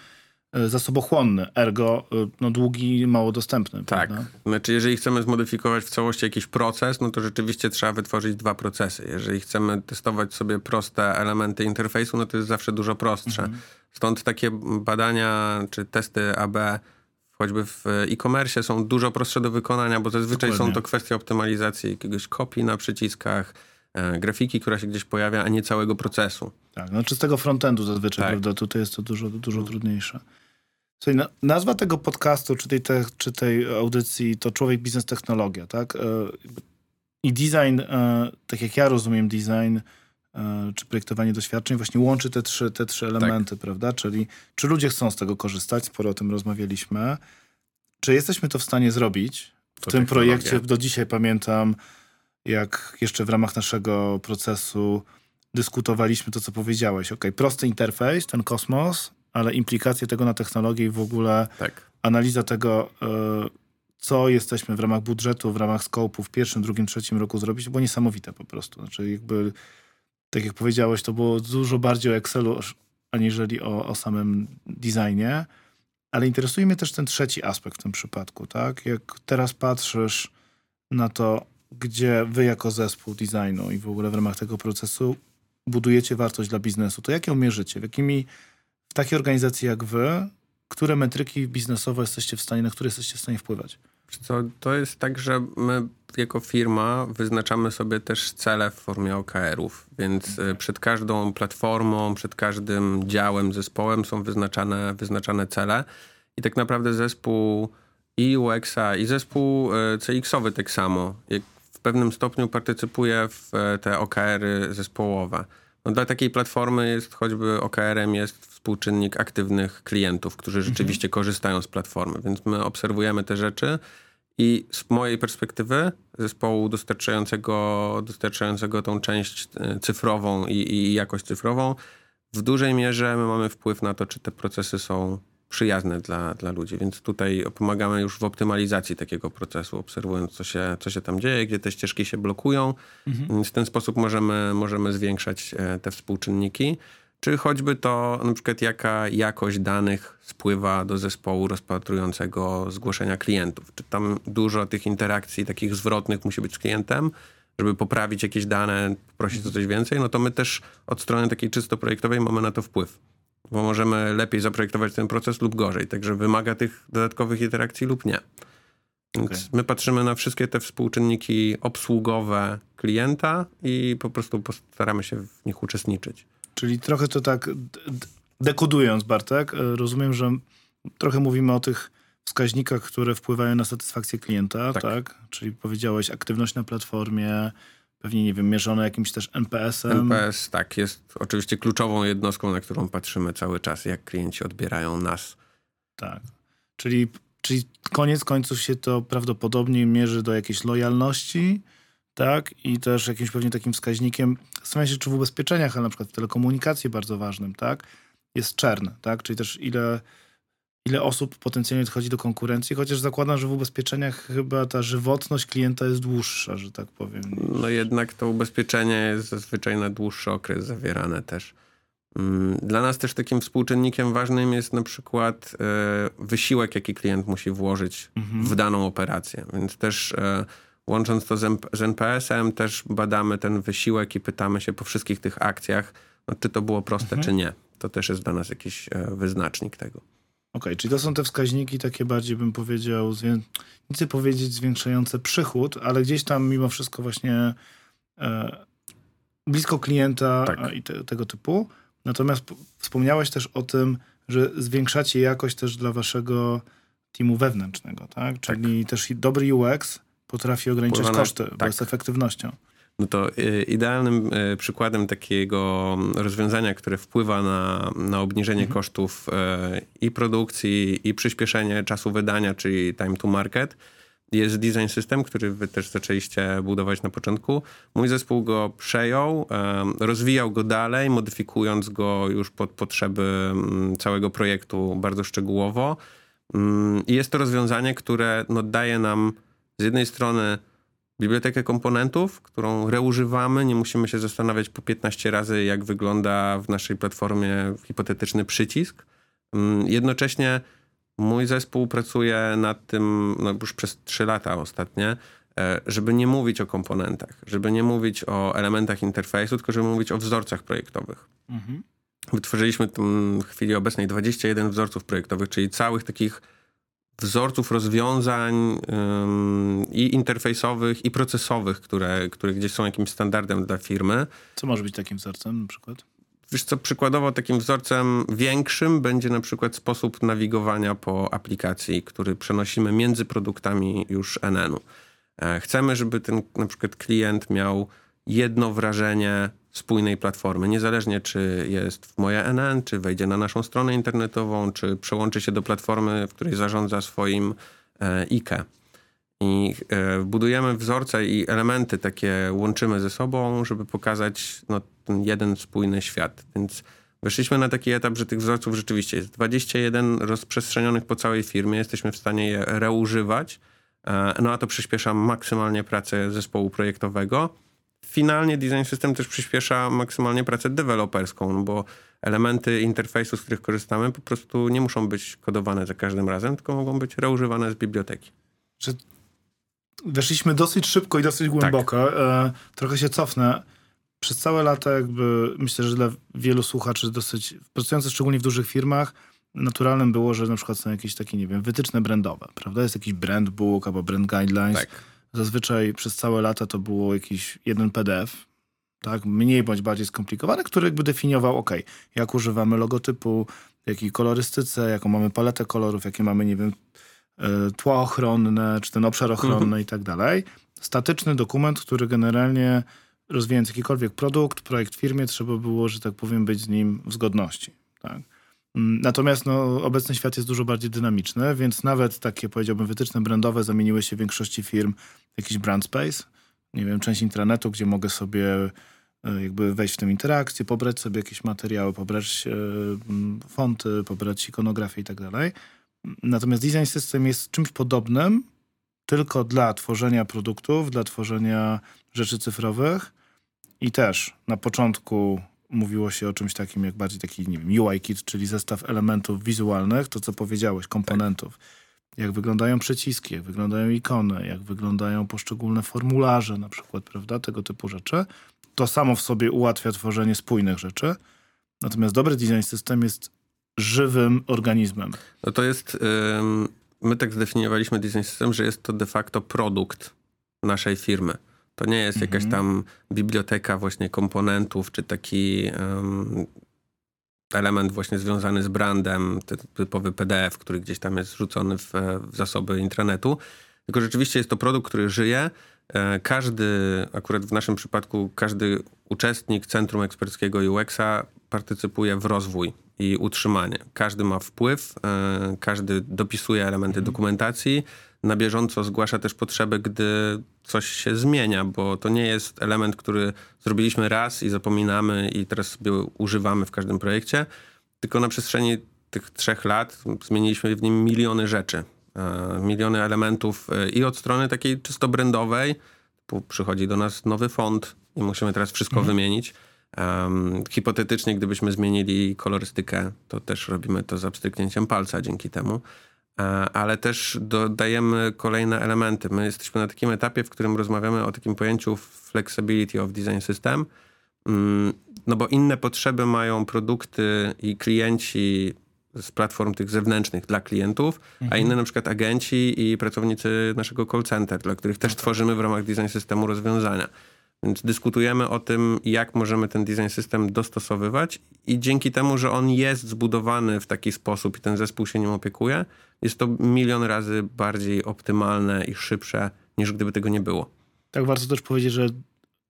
zasobochłonny, ergo e, no, długi i mało dostępny. Tak. Prawda? Znaczy, jeżeli chcemy zmodyfikować w całości jakiś proces, no to rzeczywiście trzeba wytworzyć dwa procesy. Jeżeli chcemy testować sobie proste elementy interfejsu, no to jest zawsze dużo prostsze. Mhm. Stąd takie badania czy testy AB choćby w e-commerce są dużo prostsze do wykonania, bo zazwyczaj Dokładnie. są to kwestie optymalizacji jakiegoś kopii na przyciskach, e, grafiki, która się gdzieś pojawia, a nie całego procesu. Tak, no czystego frontendu zazwyczaj, Tak. prawda? Tutaj jest to dużo, dużo trudniejsze. Słuchaj, na, nazwa tego podcastu, czy tej, te, czy tej audycji, to Człowiek, Biznes, Technologia, tak? E, I design, e, tak jak ja rozumiem design, e, czy projektowanie doświadczeń, właśnie łączy te trzy, te trzy elementy, prawda? Czyli czy ludzie chcą z tego korzystać, sporo o tym rozmawialiśmy. Czy jesteśmy to w stanie zrobić? W To tym projekcie do dzisiaj pamiętam, jak jeszcze w ramach naszego procesu dyskutowaliśmy to, co powiedziałeś. Ok, prosty interfejs, ten kosmos, ale implikacje tego na technologię i w ogóle Tak. analiza tego, e, co jesteśmy w ramach budżetu, w ramach skopu w pierwszym, drugim, trzecim roku zrobić, było niesamowite po prostu. Znaczy jakby, tak jak powiedziałeś, to było dużo bardziej o Excelu, aniżeli o, o samym designie. Ale interesuje mnie też ten trzeci aspekt w tym przypadku, tak? Jak teraz patrzysz na to, gdzie wy jako zespół designu i w ogóle w ramach tego procesu budujecie wartość dla biznesu, to jak ją mierzycie? W jakimi, w takiej organizacji jak wy, które metryki biznesowe jesteście w stanie, na które jesteście w stanie wpływać? To jest tak, że my jako firma wyznaczamy sobie też cele w formie OKR-ów, więc y, przed każdą platformą, przed każdym działem, zespołem są wyznaczane, wyznaczane cele i tak naprawdę zespół i UX-a i zespół y, CX-owy tak samo, w pewnym stopniu partycypuje w e, te OKR-y zespołowe. No, dla takiej platformy jest choćby OKR-em jest współczynnik aktywnych klientów, którzy rzeczywiście korzystają z platformy, więc my obserwujemy te rzeczy i z mojej perspektywy zespołu dostarczającego, dostarczającego tą część e, cyfrową i, i jakość cyfrową, w dużej mierze my mamy wpływ na to, czy te procesy są przyjazne dla, dla ludzi, więc tutaj pomagamy już w optymalizacji takiego procesu, obserwując, co się, co się tam dzieje, gdzie te ścieżki się blokują. Więc w ten sposób możemy, możemy zwiększać e, te współczynniki. Czy choćby to, na przykład, jaka jakość danych spływa do zespołu rozpatrującego zgłoszenia klientów. Czy tam dużo tych interakcji takich zwrotnych musi być z klientem, żeby poprawić jakieś dane, prosić o coś więcej, no to my też od strony takiej czysto projektowej mamy na to wpływ. Bo możemy lepiej zaprojektować ten proces lub gorzej. Także wymaga tych dodatkowych interakcji lub nie. Więc Okej. my patrzymy na wszystkie te współczynniki obsługowe klienta i po prostu postaramy się w nich uczestniczyć. Czyli trochę to tak dekodując, Bartek, e, rozumiem, że trochę mówimy o tych wskaźnikach, które wpływają na satysfakcję klienta, tak? Tak. Czyli powiedziałeś aktywność na platformie, pewnie, nie wiem, mierzone jakimś też NPS-em. NPS, tak, jest oczywiście kluczową jednostką, na którą patrzymy cały czas, jak klienci odbierają nas. Tak. Czyli, czyli koniec końców się to prawdopodobnie mierzy do jakiejś lojalności, tak? I też jakimś pewnie takim wskaźnikiem, zastanawiam się, czy w ubezpieczeniach, ale na przykład w telekomunikacji bardzo ważnym, tak? Jest czern, tak? Czyli też ile, ile osób potencjalnie odchodzi do konkurencji, chociaż zakładam, że w ubezpieczeniach chyba ta żywotność klienta jest dłuższa, że tak powiem. No jednak to ubezpieczenie jest zazwyczaj na dłuższy okres zawierane też. Mm, Dla nas też takim współczynnikiem ważnym jest na przykład e, wysiłek, jaki klient musi włożyć w daną operację. Więc też e, łącząc to z, NPS-em, też badamy ten wysiłek i pytamy się po wszystkich tych akcjach, no, czy to było proste, czy nie. To też jest dla nas jakiś e, wyznacznik tego. Okej, czyli to są te wskaźniki takie bardziej, bym powiedział, zwię... nie chcę powiedzieć zwiększające przychód, ale gdzieś tam mimo wszystko właśnie e, blisko klienta Tak. e, i te, tego typu. Natomiast wspomniałeś też o tym, że zwiększacie jakość też dla waszego teamu wewnętrznego, tak? Czyli też i dobry UX potrafi na- koszty, bo tak. jest efektywnością. No to y, idealnym y, przykładem takiego mm, rozwiązania, które wpływa na, na obniżenie kosztów y, i produkcji, i przyspieszenie czasu wydania, czyli time to market, jest design system, który wy też zaczęliście budować na początku. Mój zespół go przejął, rozwijał go dalej, modyfikując go już pod potrzeby mm, całego projektu bardzo szczegółowo. Mm, I jest to rozwiązanie, które no, daje nam z jednej strony bibliotekę komponentów, którą reużywamy. Nie musimy się zastanawiać po 15 razy, jak wygląda w naszej platformie hipotetyczny przycisk. Mm, jednocześnie mój zespół pracuje nad tym no już przez trzy lata ostatnie, e, żeby nie mówić o komponentach, żeby nie mówić o elementach interfejsu, tylko żeby mówić o wzorcach projektowych. Mhm. Wytworzyliśmy w chwili obecnej 21 wzorców projektowych, czyli całych takich wzorców rozwiązań ym, i interfejsowych, i procesowych, które, które gdzieś są jakimś standardem dla firmy. Co może być takim wzorcem na przykład? Wiesz co, przykładowo takim wzorcem większym będzie na przykład sposób nawigowania po aplikacji, który przenosimy między produktami już NN-u. E, chcemy, żeby ten na przykład klient miał jedno wrażenie spójnej platformy, niezależnie czy jest w moje NN, czy wejdzie na naszą stronę internetową, czy przełączy się do platformy, w której zarządza swoim IKE. I e, budujemy wzorce i elementy takie łączymy ze sobą, żeby pokazać no, ten jeden spójny świat. Więc weszliśmy na taki etap, że tych wzorców rzeczywiście jest 21 rozprzestrzenionych po całej firmie. Jesteśmy w stanie je reużywać. E, no a to przyspiesza maksymalnie pracę zespołu projektowego. Finalnie design system też przyspiesza maksymalnie pracę deweloperską, no bo elementy interfejsu, z których korzystamy, po prostu nie muszą być kodowane za każdym razem, tylko mogą być reużywane z biblioteki. Że weszliśmy dosyć szybko i dosyć głęboko. Tak. E, trochę się cofnę. Przez całe lata jakby myślę, że dla wielu słuchaczy dosyć, pracujących szczególnie w dużych firmach, naturalnym było, że na przykład są jakieś takie, nie wiem, wytyczne brandowe, prawda? Jest jakiś brand book albo brand guidelines. Tak. Zazwyczaj przez całe lata to było jakiś jeden PDF, tak? Mniej bądź bardziej skomplikowany, który jakby definiował, ok, jak używamy logotypu, jakiej kolorystyce, jaką mamy paletę kolorów, jakie mamy, nie wiem, E, tło ochronne, czy ten obszar ochronny mhm. i tak dalej. Statyczny dokument, który generalnie rozwijając jakikolwiek produkt, projekt w firmie, trzeba było, że tak powiem, być z nim w zgodności. Tak? Mm, natomiast no, obecny świat jest dużo bardziej dynamiczny, więc nawet takie, powiedziałbym, wytyczne brandowe zamieniły się w większości firm w jakiś brand space. Nie wiem, część intranetu, gdzie mogę sobie e, jakby wejść w tę interakcję, pobrać sobie jakieś materiały, pobrać e, fonty, pobrać ikonografię i tak dalej. Natomiast design system jest czymś podobnym, tylko dla tworzenia produktów, dla tworzenia rzeczy cyfrowych i też na początku mówiło się o czymś takim jak bardziej taki, nie wiem, UI kit, czyli zestaw elementów wizualnych, to co powiedziałeś, komponentów. Tak. Jak wyglądają przyciski, jak wyglądają ikony, jak wyglądają poszczególne formularze na przykład, prawda, tego typu rzeczy. To samo w sobie ułatwia tworzenie spójnych rzeczy. Natomiast dobry design system jest żywym organizmem. No to jest, my tak zdefiniowaliśmy design system, że jest to de facto produkt naszej firmy. To nie jest mhm. jakaś tam biblioteka właśnie komponentów, czy taki um, element właśnie związany z brandem, typowy PDF, który gdzieś tam jest rzucony w, w zasoby intranetu. Tylko rzeczywiście jest to produkt, który żyje. E, każdy, akurat w naszym przypadku, każdy uczestnik Centrum Eksperckiego UX-a partycypuje w rozwój i utrzymanie. Każdy ma wpływ, e, każdy dopisuje elementy mhm. dokumentacji, na bieżąco zgłasza też potrzeby, gdy coś się zmienia, bo to nie jest element, który zrobiliśmy raz i zapominamy i teraz sobie używamy w każdym projekcie, tylko na przestrzeni tych trzech lat zmieniliśmy w nim miliony rzeczy, e, miliony elementów e, i od strony takiej czysto brandowej, przychodzi do nas nowy font i musimy teraz wszystko mhm. wymienić, Um, hipotetycznie, gdybyśmy zmienili kolorystykę, to też robimy to z abstryknięciem palca dzięki temu. E, ale też dodajemy kolejne elementy. My jesteśmy na takim etapie, w którym rozmawiamy o takim pojęciu flexibility of design system, mm, no bo inne potrzeby mają produkty i klienci z platform tych zewnętrznych dla klientów, mhm. a inne na przykład agenci i pracownicy naszego call center, dla których też okay. tworzymy w ramach design systemu rozwiązania. Więc dyskutujemy o tym, jak możemy ten design system dostosowywać i dzięki temu, że on jest zbudowany w taki sposób i ten zespół się nim opiekuje, jest to milion razy bardziej optymalne i szybsze, niż gdyby tego nie było. Tak, warto też powiedzieć, że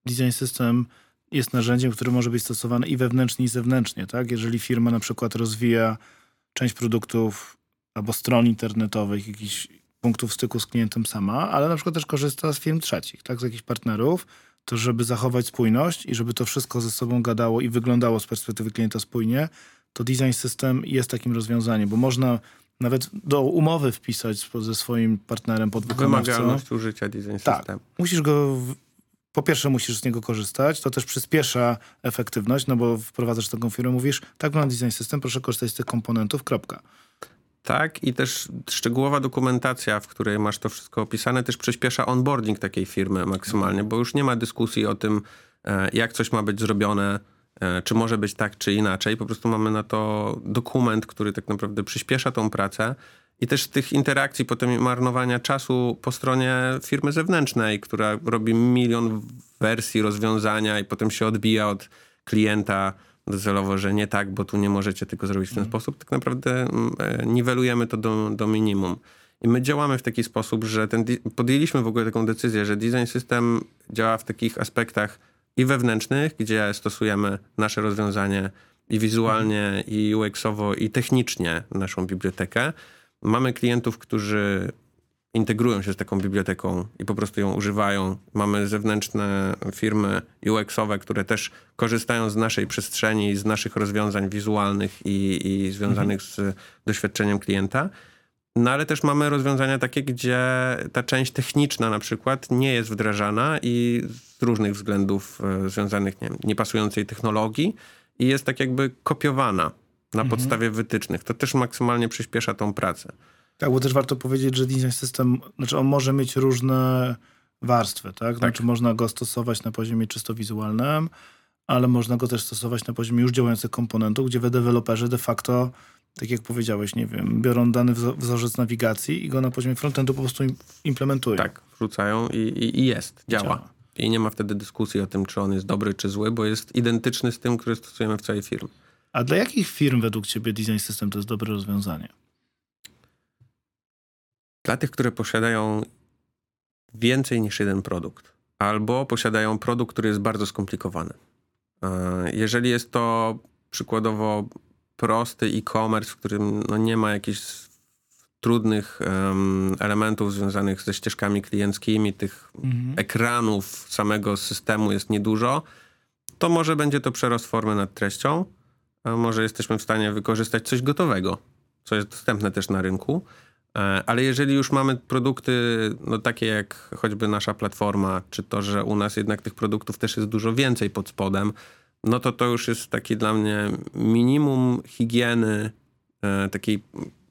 design system jest narzędziem, które może być stosowane i wewnętrznie, i zewnętrznie. Tak? Jeżeli firma na przykład rozwija część produktów albo stron internetowych, jakichś punktów styku z klientem sama, ale na przykład też korzysta z firm trzecich, tak? z jakichś partnerów, to żeby zachować spójność i żeby to wszystko ze sobą gadało i wyglądało z perspektywy klienta spójnie, to design system jest takim rozwiązaniem, bo można nawet do umowy wpisać ze swoim partnerem podwykonawcą. Wymagalność użycia design tak, Musisz go po pierwsze musisz z niego korzystać, to też przyspiesza efektywność, no bo wprowadzasz taką firmę, mówisz, tak mam design system, proszę korzystać z tych komponentów, kropka. Tak, i też szczegółowa dokumentacja, w której masz to wszystko opisane, też przyspiesza onboarding takiej firmy maksymalnie, bo już nie ma dyskusji o tym, e, jak coś ma być zrobione, czy może być tak, czy inaczej. Po prostu mamy na to dokument, który tak naprawdę przyspiesza tą pracę. I też tych interakcji, potem marnowania czasu po stronie firmy zewnętrznej, która robi milion wersji rozwiązania i potem się odbija od klienta docelowo, że nie tak, bo tu nie możecie tego zrobić w ten sposób. Tak naprawdę mm, e, niwelujemy to do, do minimum. I my działamy w taki sposób, że ten, podjęliśmy w ogóle taką decyzję, że design system działa w takich aspektach i wewnętrznych, gdzie stosujemy nasze rozwiązanie i wizualnie, i UX-owo, i technicznie naszą bibliotekę. Mamy klientów, którzy integrują się z taką biblioteką i po prostu ją używają. Mamy zewnętrzne firmy UX-owe, które też korzystają z naszej przestrzeni, z naszych rozwiązań wizualnych i, i związanych mhm. z doświadczeniem klienta. No ale też mamy rozwiązania takie, gdzie ta część techniczna na przykład nie jest wdrażana i z różnych względów e, związanych, nie wiem, niepasującej technologii i jest tak jakby kopiowana na mhm. podstawie wytycznych. To też maksymalnie przyspiesza tą pracę. Tak, bo też warto powiedzieć, że design system, znaczy on może mieć różne warstwy, tak? Znaczy tak. można go stosować na poziomie czysto wizualnym, ale można go też stosować na poziomie już działających komponentów, gdzie deweloperzy de facto, tak jak powiedziałeś, nie wiem, biorą dany wzorzec nawigacji i go na poziomie frontendu po prostu implementują. Tak, wrzucają i, i, i jest, działa. działa. I nie ma wtedy dyskusji o tym, czy on jest dobry, czy zły, bo jest identyczny z tym, który stosujemy w całej firmie. A dla jakich firm według ciebie design system to jest dobre rozwiązanie? Dla tych, które posiadają więcej niż jeden produkt, albo posiadają produkt, który jest bardzo skomplikowany. E, jeżeli jest to przykładowo prosty e-commerce, w którym no nie ma jakichś trudnych um, elementów związanych ze ścieżkami klienckimi, tych mhm. ekranów samego systemu jest niedużo, to może będzie to przerost formy nad treścią, a może jesteśmy w stanie wykorzystać coś gotowego, co jest dostępne też na rynku. E, ale jeżeli już mamy produkty, no takie jak choćby nasza platforma, czy to, że u nas jednak tych produktów też jest dużo więcej pod spodem, no to to już jest taki dla mnie minimum higieny e, takiej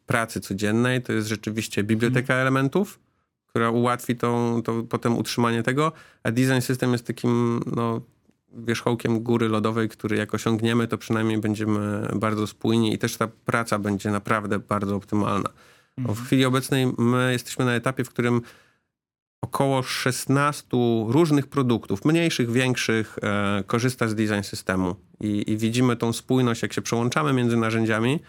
pracy codziennej. To jest rzeczywiście biblioteka hmm. elementów, która ułatwi tą, to potem utrzymanie tego, a design system jest takim no, wierzchołkiem góry lodowej, który jak osiągniemy, to przynajmniej będziemy bardzo spójni i też ta praca będzie naprawdę bardzo optymalna. W chwili obecnej my jesteśmy na etapie, w którym około 16 różnych produktów, mniejszych, większych, e, korzysta z design systemu. I, I, widzimy tą spójność, jak się przełączamy między narzędziami,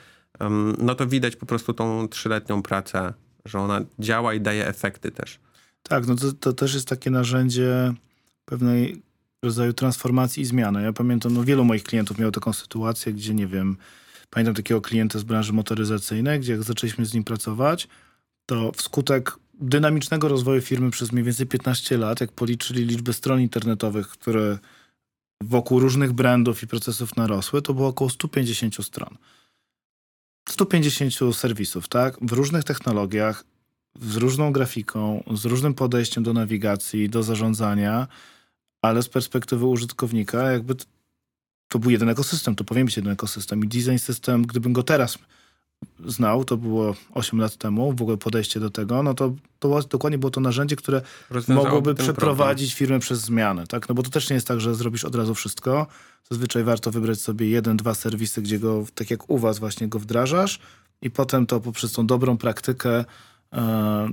um, no to widać po prostu tą trzyletnią pracę, że ona działa i daje efekty też. Tak, no to, to też jest takie narzędzie pewnej rodzaju transformacji i zmiany. Ja pamiętam, no wielu moich klientów miało taką sytuację, gdzie nie wiem, Pamiętam takiego klienta z branży motoryzacyjnej, gdzie jak zaczęliśmy z nim pracować, to wskutek dynamicznego rozwoju firmy przez mniej więcej 15 lat, jak policzyli liczbę stron internetowych, które wokół różnych brandów i procesów narosły, to było około 150 stron. 150 serwisów, tak? W różnych technologiach, z różną grafiką, z różnym podejściem do nawigacji, do zarządzania, ale z perspektywy użytkownika jakby to był jeden ekosystem, to powinien być jeden ekosystem. I design system, gdybym go teraz znał, to było 8 lat temu, w ogóle podejście do tego, no to, to dokładnie było to narzędzie, które mogłoby przeprowadzić problem. firmę przez zmianę, tak? No bo to też nie jest tak, że zrobisz od razu wszystko. Zazwyczaj warto wybrać sobie jeden, dwa serwisy, gdzie go, tak jak u was właśnie go wdrażasz i potem to poprzez tą dobrą praktykę e,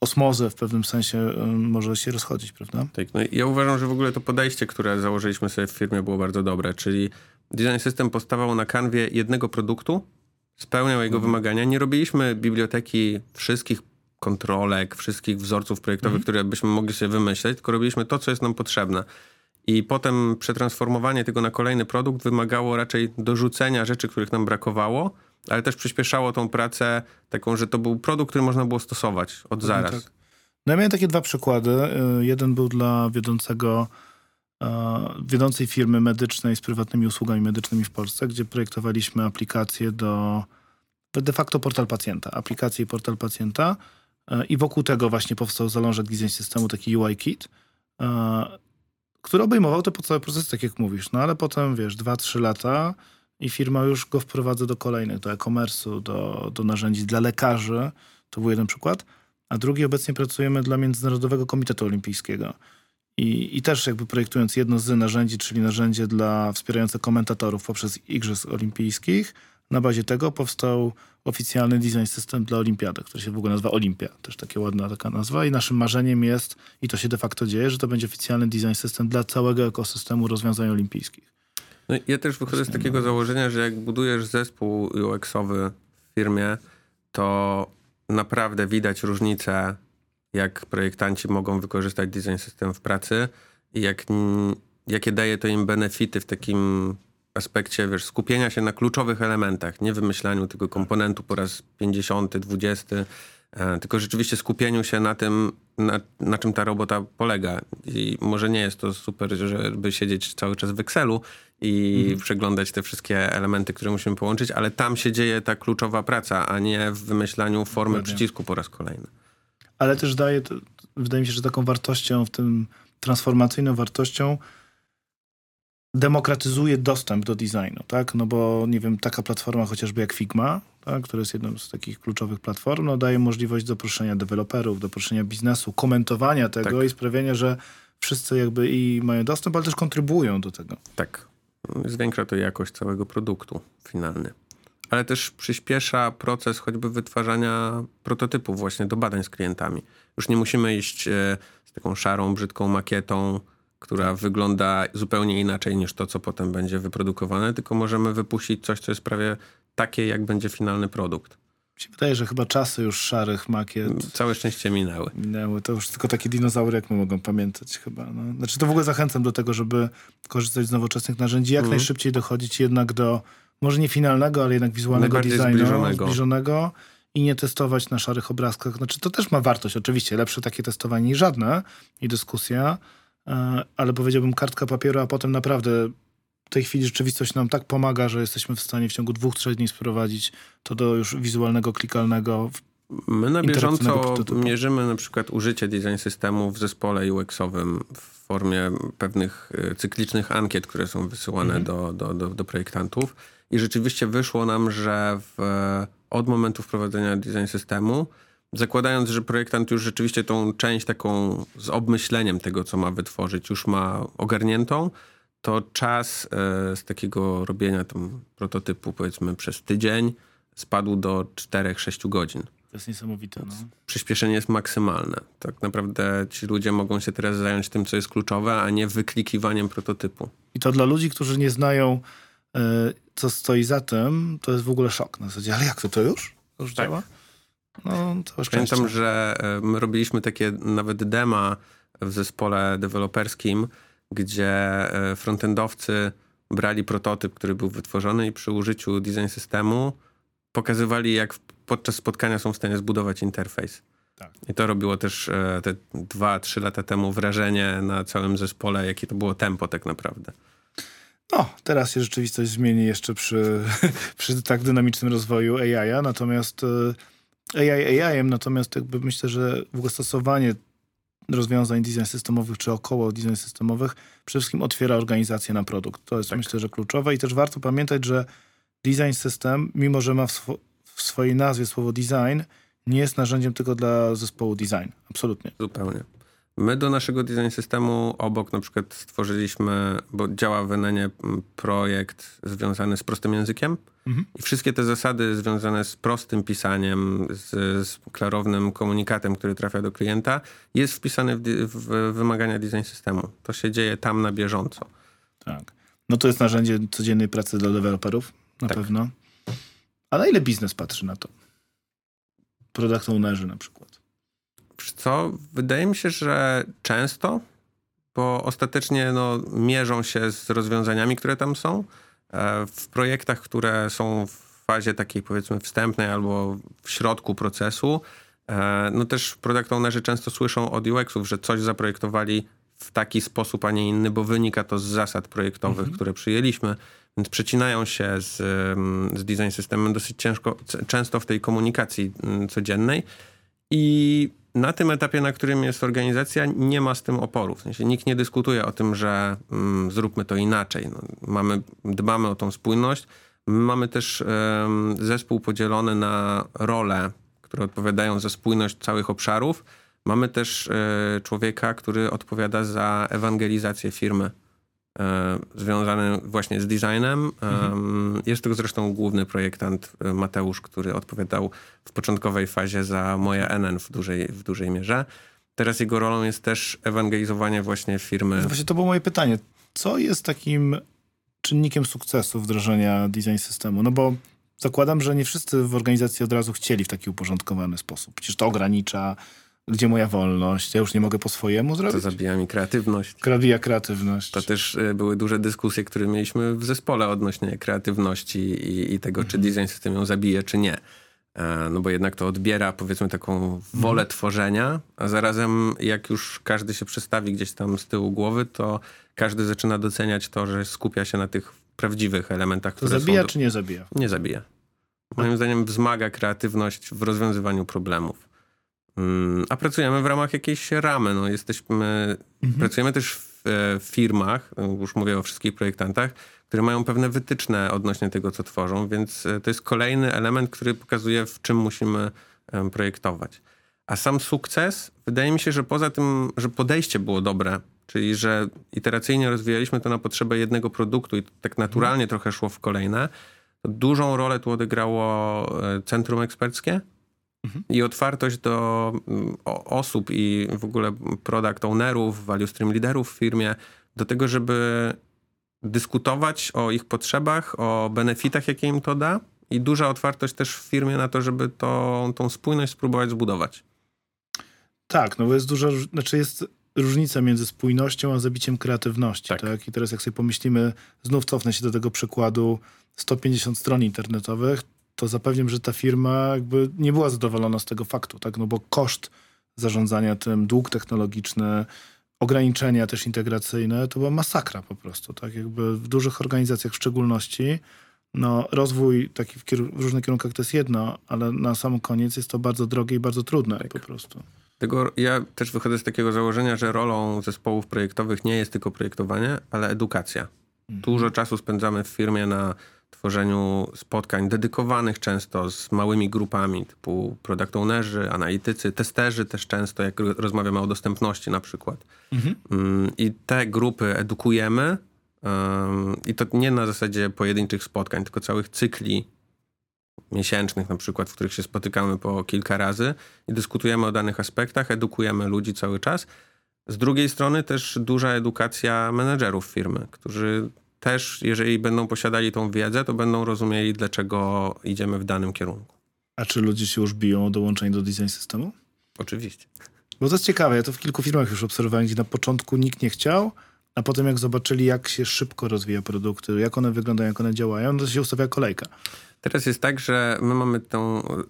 osmozę w pewnym sensie może się rozchodzić, prawda? Tak, no ja uważam, że w ogóle to podejście, które założyliśmy sobie w firmie było bardzo dobre, czyli design system postawał na kanwie jednego produktu, spełniał jego mhm. wymagania. Nie robiliśmy biblioteki wszystkich kontrolek, wszystkich wzorców projektowych, mhm. które byśmy mogli sobie wymyśleć, tylko robiliśmy to, co jest nam potrzebne. I potem przetransformowanie tego na kolejny produkt wymagało raczej dorzucenia rzeczy, których nam brakowało, ale też przyspieszało tą pracę taką, że to był produkt, który można było stosować od zaraz. Tak. No ja miałem takie dwa przykłady. Y, jeden był dla wiodącego wiodącej firmy medycznej z prywatnymi usługami medycznymi w Polsce, gdzie projektowaliśmy aplikację do de facto portal pacjenta, aplikację i portal pacjenta y, i wokół tego właśnie powstał zalążek design systemu, taki UI kit który obejmował te podstawowe procesy, tak jak mówisz. No ale potem, wiesz, 2-3 lata i firma już go wprowadza do kolejnych, do e-commerce'u, do, do narzędzi dla lekarzy. To był jeden przykład. A drugi obecnie pracujemy dla Międzynarodowego Komitetu Olimpijskiego. I, I też jakby projektując jedno z narzędzi, czyli narzędzie dla wspierające komentatorów poprzez Igrzysk Olimpijskich, na bazie tego powstał oficjalny design system dla Olimpiady, który się w ogóle nazywa Olimpia. Też takie ładna taka nazwa. I naszym marzeniem jest, i to się de facto dzieje, że to będzie oficjalny design system dla całego ekosystemu rozwiązań olimpijskich. No, ja też wychodzę z takiego założenia, że jak budujesz zespół UX-owy w firmie, to naprawdę widać różnicę, jak projektanci mogą wykorzystać design system w pracy i jak, jakie daje to im benefity w takim aspekcie wiesz, skupienia się na kluczowych elementach, nie wymyślaniu tego komponentu po raz 50, 20, e, tylko rzeczywiście skupieniu się na tym, na, na, czym ta robota polega. I może nie jest to super, żeby siedzieć cały czas w Excelu i mhm. przeglądać te wszystkie elementy, które musimy połączyć, ale tam się dzieje ta kluczowa praca, a nie w wymyślaniu formy Dokładnie. przycisku po raz kolejny. Ale też daje, wydaje mi się, że taką wartością w tym, transformacyjną wartością demokratyzuje dostęp do designu, tak? No bo, nie wiem, taka platforma chociażby jak Figma, tak? która jest jedną z takich kluczowych platform, no daje możliwość zaproszenia deweloperów, zaproszenia biznesu, komentowania tego tak. i sprawienia, że wszyscy jakby i mają dostęp, ale też kontrybują do tego. Tak. Zwiększa to jakość całego produktu finalny. Ale też przyspiesza proces choćby wytwarzania prototypów właśnie do badań z klientami. Już nie musimy iść e, z taką szarą, brzydką makietą, która wygląda zupełnie inaczej niż to, co potem będzie wyprodukowane, tylko możemy wypuścić coś, co jest prawie takie, jak będzie finalny produkt. Mi się wydaje, że chyba czasy już szarych makiet... Całe szczęście minęły. Minęły. To już tylko takie dinozaury, jak my mogą pamiętać chyba. No. Znaczy to w ogóle zachęcam do tego, żeby korzystać z nowoczesnych narzędzi, jak mm. najszybciej dochodzić jednak do, może nie finalnego, ale jednak wizualnego designu. Zbliżonego. zbliżonego i nie testować na szarych obrazkach. Znaczy to też ma wartość, oczywiście. Lepsze takie testowanie niż żadne i dyskusja, E, ale powiedziałbym kartka papieru, a potem naprawdę w tej chwili rzeczywistość nam tak pomaga, że jesteśmy w stanie w ciągu dwóch, trzech dni sprowadzić to do już wizualnego, klikalnego, My na bieżąco mierzymy na przykład użycie design systemu w zespole UX-owym w formie pewnych e, cyklicznych ankiet, które są wysyłane mhm. do, do, do, do, projektantów. I rzeczywiście wyszło nam, że w, od momentu wprowadzenia design systemu zakładając, że projektant już rzeczywiście tą część taką z obmyśleniem tego, co ma wytworzyć, już ma ogarniętą, to czas e, z takiego robienia tam prototypu powiedzmy przez tydzień spadł do 4-6 godzin. To jest niesamowite. No. Przyspieszenie jest maksymalne. Tak naprawdę ci ludzie mogą się teraz zająć tym, co jest kluczowe, a nie wyklikiwaniem prototypu. I to dla ludzi, którzy nie znają, co stoi za tym, to jest w ogóle szok. Na zasadzie, ale jak to, to już? To już tak. działa? No, Pamiętam, że e, my robiliśmy takie nawet dema w zespole deweloperskim, gdzie e, frontendowcy brali prototyp, który był wytworzony i przy użyciu design systemu pokazywali, jak podczas spotkania są w stanie zbudować interfejs. Tak. I to robiło też e, te dwa, trzy lata temu wrażenie na całym zespole, jakie to było tempo tak naprawdę. No, teraz się rzeczywistość zmieni jeszcze przy, przy tak dynamicznym rozwoju AI, natomiast AI AI-em, natomiast jakby myślę, że stosowanie rozwiązań design systemowych czy około design systemowych przede wszystkim otwiera organizację na produkt. To jest tak. myślę, że kluczowe i też warto pamiętać, że design system, mimo że ma w, swo w swojej nazwie słowo design, nie jest narzędziem tylko dla zespołu design. Absolutnie. Zupełnie. My do naszego design systemu obok na przykład stworzyliśmy, bo działa w Enenie projekt związany z prostym językiem mhm. i wszystkie te zasady związane z prostym pisaniem, z, z, klarownym komunikatem, który trafia do klienta, jest wpisany w, w wymagania design systemu. To się dzieje tam na bieżąco. Tak. No to jest narzędzie codziennej pracy dla deweloperów, na tak. pewno. A na ile biznes patrzy na to? Product ownerzy na przykład co? Wydaje mi się, że często, bo ostatecznie no, mierzą się z rozwiązaniami, które tam są. E, w projektach, które są w fazie takiej powiedzmy wstępnej albo w środku procesu, e, no też product ownerzy często słyszą od UX-ów, że coś zaprojektowali w taki sposób, a nie inny, bo wynika to z zasad projektowych, mhm. które przyjęliśmy, więc przecinają się z, z design systemem dosyć ciężko, często w tej komunikacji codziennej. I na tym etapie, na którym jest organizacja, nie ma z tym oporu. W sensie nikt nie dyskutuje o tym, że mm, zróbmy to inaczej. No, mamy, dbamy o tą spójność. My mamy też um, zespół podzielony na role, które odpowiadają za spójność całych obszarów. Mamy też e, człowieka, który odpowiada za ewangelizację firmy. E, związany właśnie z designem. Mhm. Jest to zresztą główny projektant e, Mateusz, który odpowiadał w początkowej fazie za moje NN w dużej, w dużej mierze. Teraz jego rolą jest też ewangelizowanie właśnie firmy. Właśnie to było moje pytanie. Co jest takim czynnikiem sukcesu wdrożenia design systemu? No bo zakładam, że nie wszyscy w organizacji od razu chcieli w taki uporządkowany sposób. Przecież to ogranicza gdzie moja wolność? Ja już nie mogę po swojemu zrobić? To zabija mi kreatywność. Zabija kreatywność. To też e, były duże dyskusje, które mieliśmy w zespole odnośnie kreatywności i, i tego, mhm. czy design system ją zabije, czy nie. E, no bo jednak to odbiera powiedzmy taką wolę mhm. tworzenia, a zarazem jak już każdy się przestawi gdzieś tam z tyłu głowy, to każdy zaczyna doceniać to, że skupia się na tych prawdziwych elementach, to które zabija są... czy nie zabija? Nie zabija. Moim zdaniem wzmaga kreatywność w rozwiązywaniu problemów. Mm, a pracujemy w ramach jakiejś ramy. No, jesteśmy, mhm. Pracujemy też w, e, w firmach, już mówię o wszystkich projektantach, które mają pewne wytyczne odnośnie tego, co tworzą, więc e, to jest kolejny element, który pokazuje, w czym musimy projektować. A sam sukces, wydaje mi się, że poza tym, że podejście było dobre, czyli że iteracyjnie rozwijaliśmy to na potrzebę jednego produktu i tak naturalnie mhm. trochę szło w kolejne, dużą rolę tu odegrało e, centrum eksperckie, Mhm. I otwartość do mm, osób i w ogóle product ownerów, value stream liderów w firmie, do tego, żeby dyskutować o ich potrzebach, o benefitach, jakie im to da i duża otwartość też w firmie na to, żeby to, tą spójność spróbować zbudować. Tak, no bo jest duża, znaczy jest różnica między spójnością a zabiciem kreatywności. Tak. tak. I teraz jak sobie pomyślimy, znów cofnę się do tego przykładu 150 stron internetowych, to zapewniam, że ta firma jakby nie była zadowolona z tego faktu, tak? No bo koszt zarządzania tym, dług technologiczny, ograniczenia też integracyjne, to była masakra po prostu, tak? Jakby w dużych organizacjach w szczególności, no rozwój taki w, w różnych kierunkach to jest jedno, ale na sam koniec jest to bardzo drogie i bardzo trudne tak. po prostu. Tego, ja też wychodzę z takiego założenia, że rolą zespołów projektowych nie jest tylko projektowanie, ale edukacja. Mhm. Dużo czasu spędzamy w firmie na tworzeniu spotkań dedykowanych często z małymi grupami typu product ownerzy, analitycy, testerzy też często, jak rozmawiamy o dostępności na przykład. Mhm. Mm, I te grupy edukujemy i to nie na zasadzie pojedynczych spotkań, tylko całych cykli miesięcznych na przykład, w których się spotykamy po kilka razy i dyskutujemy o danych aspektach, edukujemy ludzi cały czas. Z drugiej strony też duża edukacja menedżerów firmy, którzy też, jeżeli będą posiadali tą wiedzę, to będą rozumieli, dlaczego idziemy w danym kierunku. A czy ludzie się już biją o dołączenie do design systemu? Oczywiście. Bo to jest ciekawe, ja to w kilku firmach już obserwowałem, gdzie na początku nikt nie chciał, a potem jak zobaczyli, jak się szybko rozwija produkty, jak one wyglądają, jak one działają, to się ustawia kolejka. Teraz jest tak, że my mamy tą e,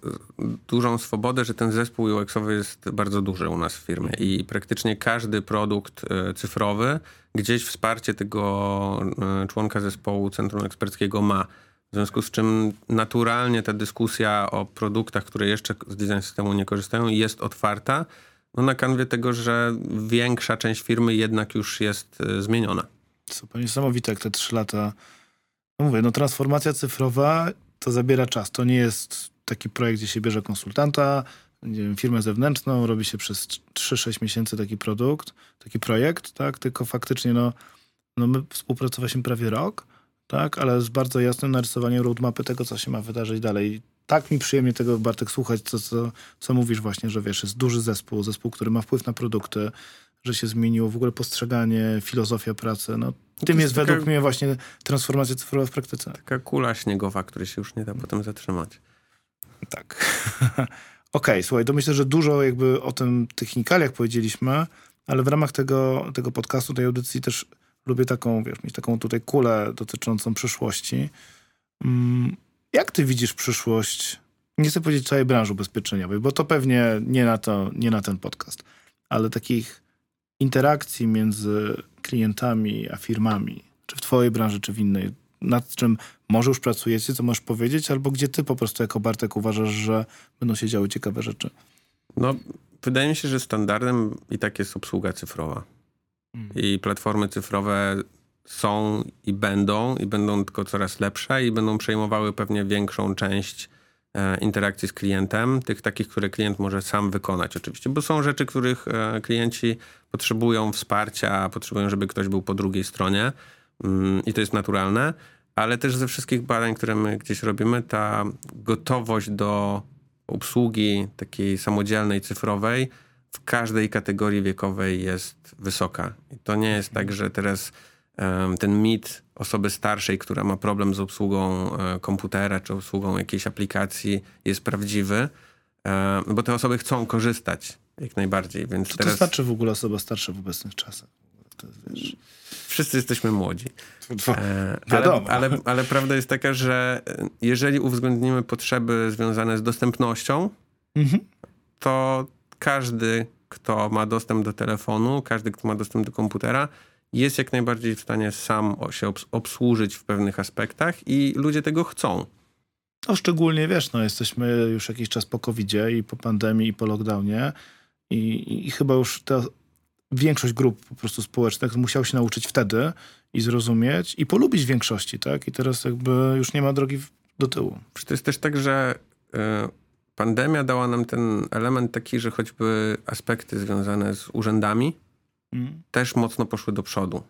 dużą swobodę, że ten zespół UX-owy jest bardzo duży u nas w firmie i praktycznie każdy produkt e, cyfrowy gdzieś wsparcie tego e, członka zespołu Centrum Eksperckiego ma. W związku z czym naturalnie ta dyskusja o produktach, które jeszcze z design systemu nie korzystają, jest otwarta no na kanwie tego, że większa część firmy jednak już jest zmieniona. Super, niesamowite jak te trzy lata. No mówię, no transformacja cyfrowa to zabiera czas. To nie jest taki projekt, gdzie się bierze konsultanta, wiem, firmę zewnętrzną, robi się przez 3-6 miesięcy taki produkt, taki projekt, tak? Tylko faktycznie no, no my współpracowaliśmy prawie rok, tak? Ale z bardzo jasnym narysowaniem roadmapy tego, co się ma wydarzyć dalej. Tak mi przyjemnie tego, Bartek, słuchać, co, co, co mówisz właśnie, że wiesz, jest duży zespół, zespół, który ma wpływ na produkty, że się zmieniło w ogóle postrzeganie, filozofia pracy. No, tym jest, jest taka, według mnie właśnie transformacja cyfrowa w praktyce. Taka kula śniegowa, której się już nie da potem zatrzymać. Tak. Okej, okay, słuchaj, to myślę, że dużo jakby o tym technikaliach powiedzieliśmy, ale w ramach tego, tego podcastu, tej audycji też lubię taką, wiesz, mieć taką tutaj kulę dotyczącą przyszłości. Mm, jak ty widzisz przyszłość, nie chcę powiedzieć całej branży ubezpieczeniowej, bo to pewnie nie na, to, nie na ten podcast, ale takich interakcji między klientami a firmami, czy w twojej branży, czy w innej, nad czym może już pracujecie, co możesz powiedzieć, albo gdzie ty po prostu jako Bartek uważasz, że będą się działy ciekawe rzeczy? No, wydaje mi się, że standardem i tak jest obsługa cyfrowa. I platformy cyfrowe są i będą, i będą tylko coraz lepsze i będą przejmowały pewnie większą część interakcji z klientem, tych takich, które klient może sam wykonać oczywiście, bo są rzeczy, których e, klienci potrzebują wsparcia, potrzebują, żeby ktoś był po drugiej stronie mm, i to jest naturalne, ale też ze wszystkich badań, które my gdzieś robimy, ta gotowość do obsługi takiej samodzielnej, cyfrowej w każdej kategorii wiekowej jest wysoka. I to nie jest tak, że teraz ten mit osoby starszej, która ma problem z obsługą e, komputera czy obsługą jakiejś aplikacji jest prawdziwy, bo te osoby chcą korzystać jak najbardziej. Więc Co teraz to znaczy w ogóle osoba starsza w obecnych czasach? Wszyscy jesteśmy młodzi. E. Ale, ale, ale prawda jest taka, że e, jeżeli uwzględnimy potrzeby związane z dostępnością, Mhm. to każdy, kto ma dostęp do telefonu, każdy, kto ma dostęp do komputera, jest jak najbardziej w stanie sam się obs- obsłużyć w pewnych aspektach i ludzie tego chcą. No szczególnie, wiesz, no jesteśmy już jakiś czas po covid i po pandemii i po lockdownie i, i, i chyba już ta większość grup po prostu społecznych musiał się nauczyć wtedy i zrozumieć i polubić większości, tak? I teraz jakby już nie ma drogi do tyłu. To jest też tak, że e, pandemia dała nam ten element taki, że choćby aspekty związane z urzędami Mm. też mocno poszły do przodu.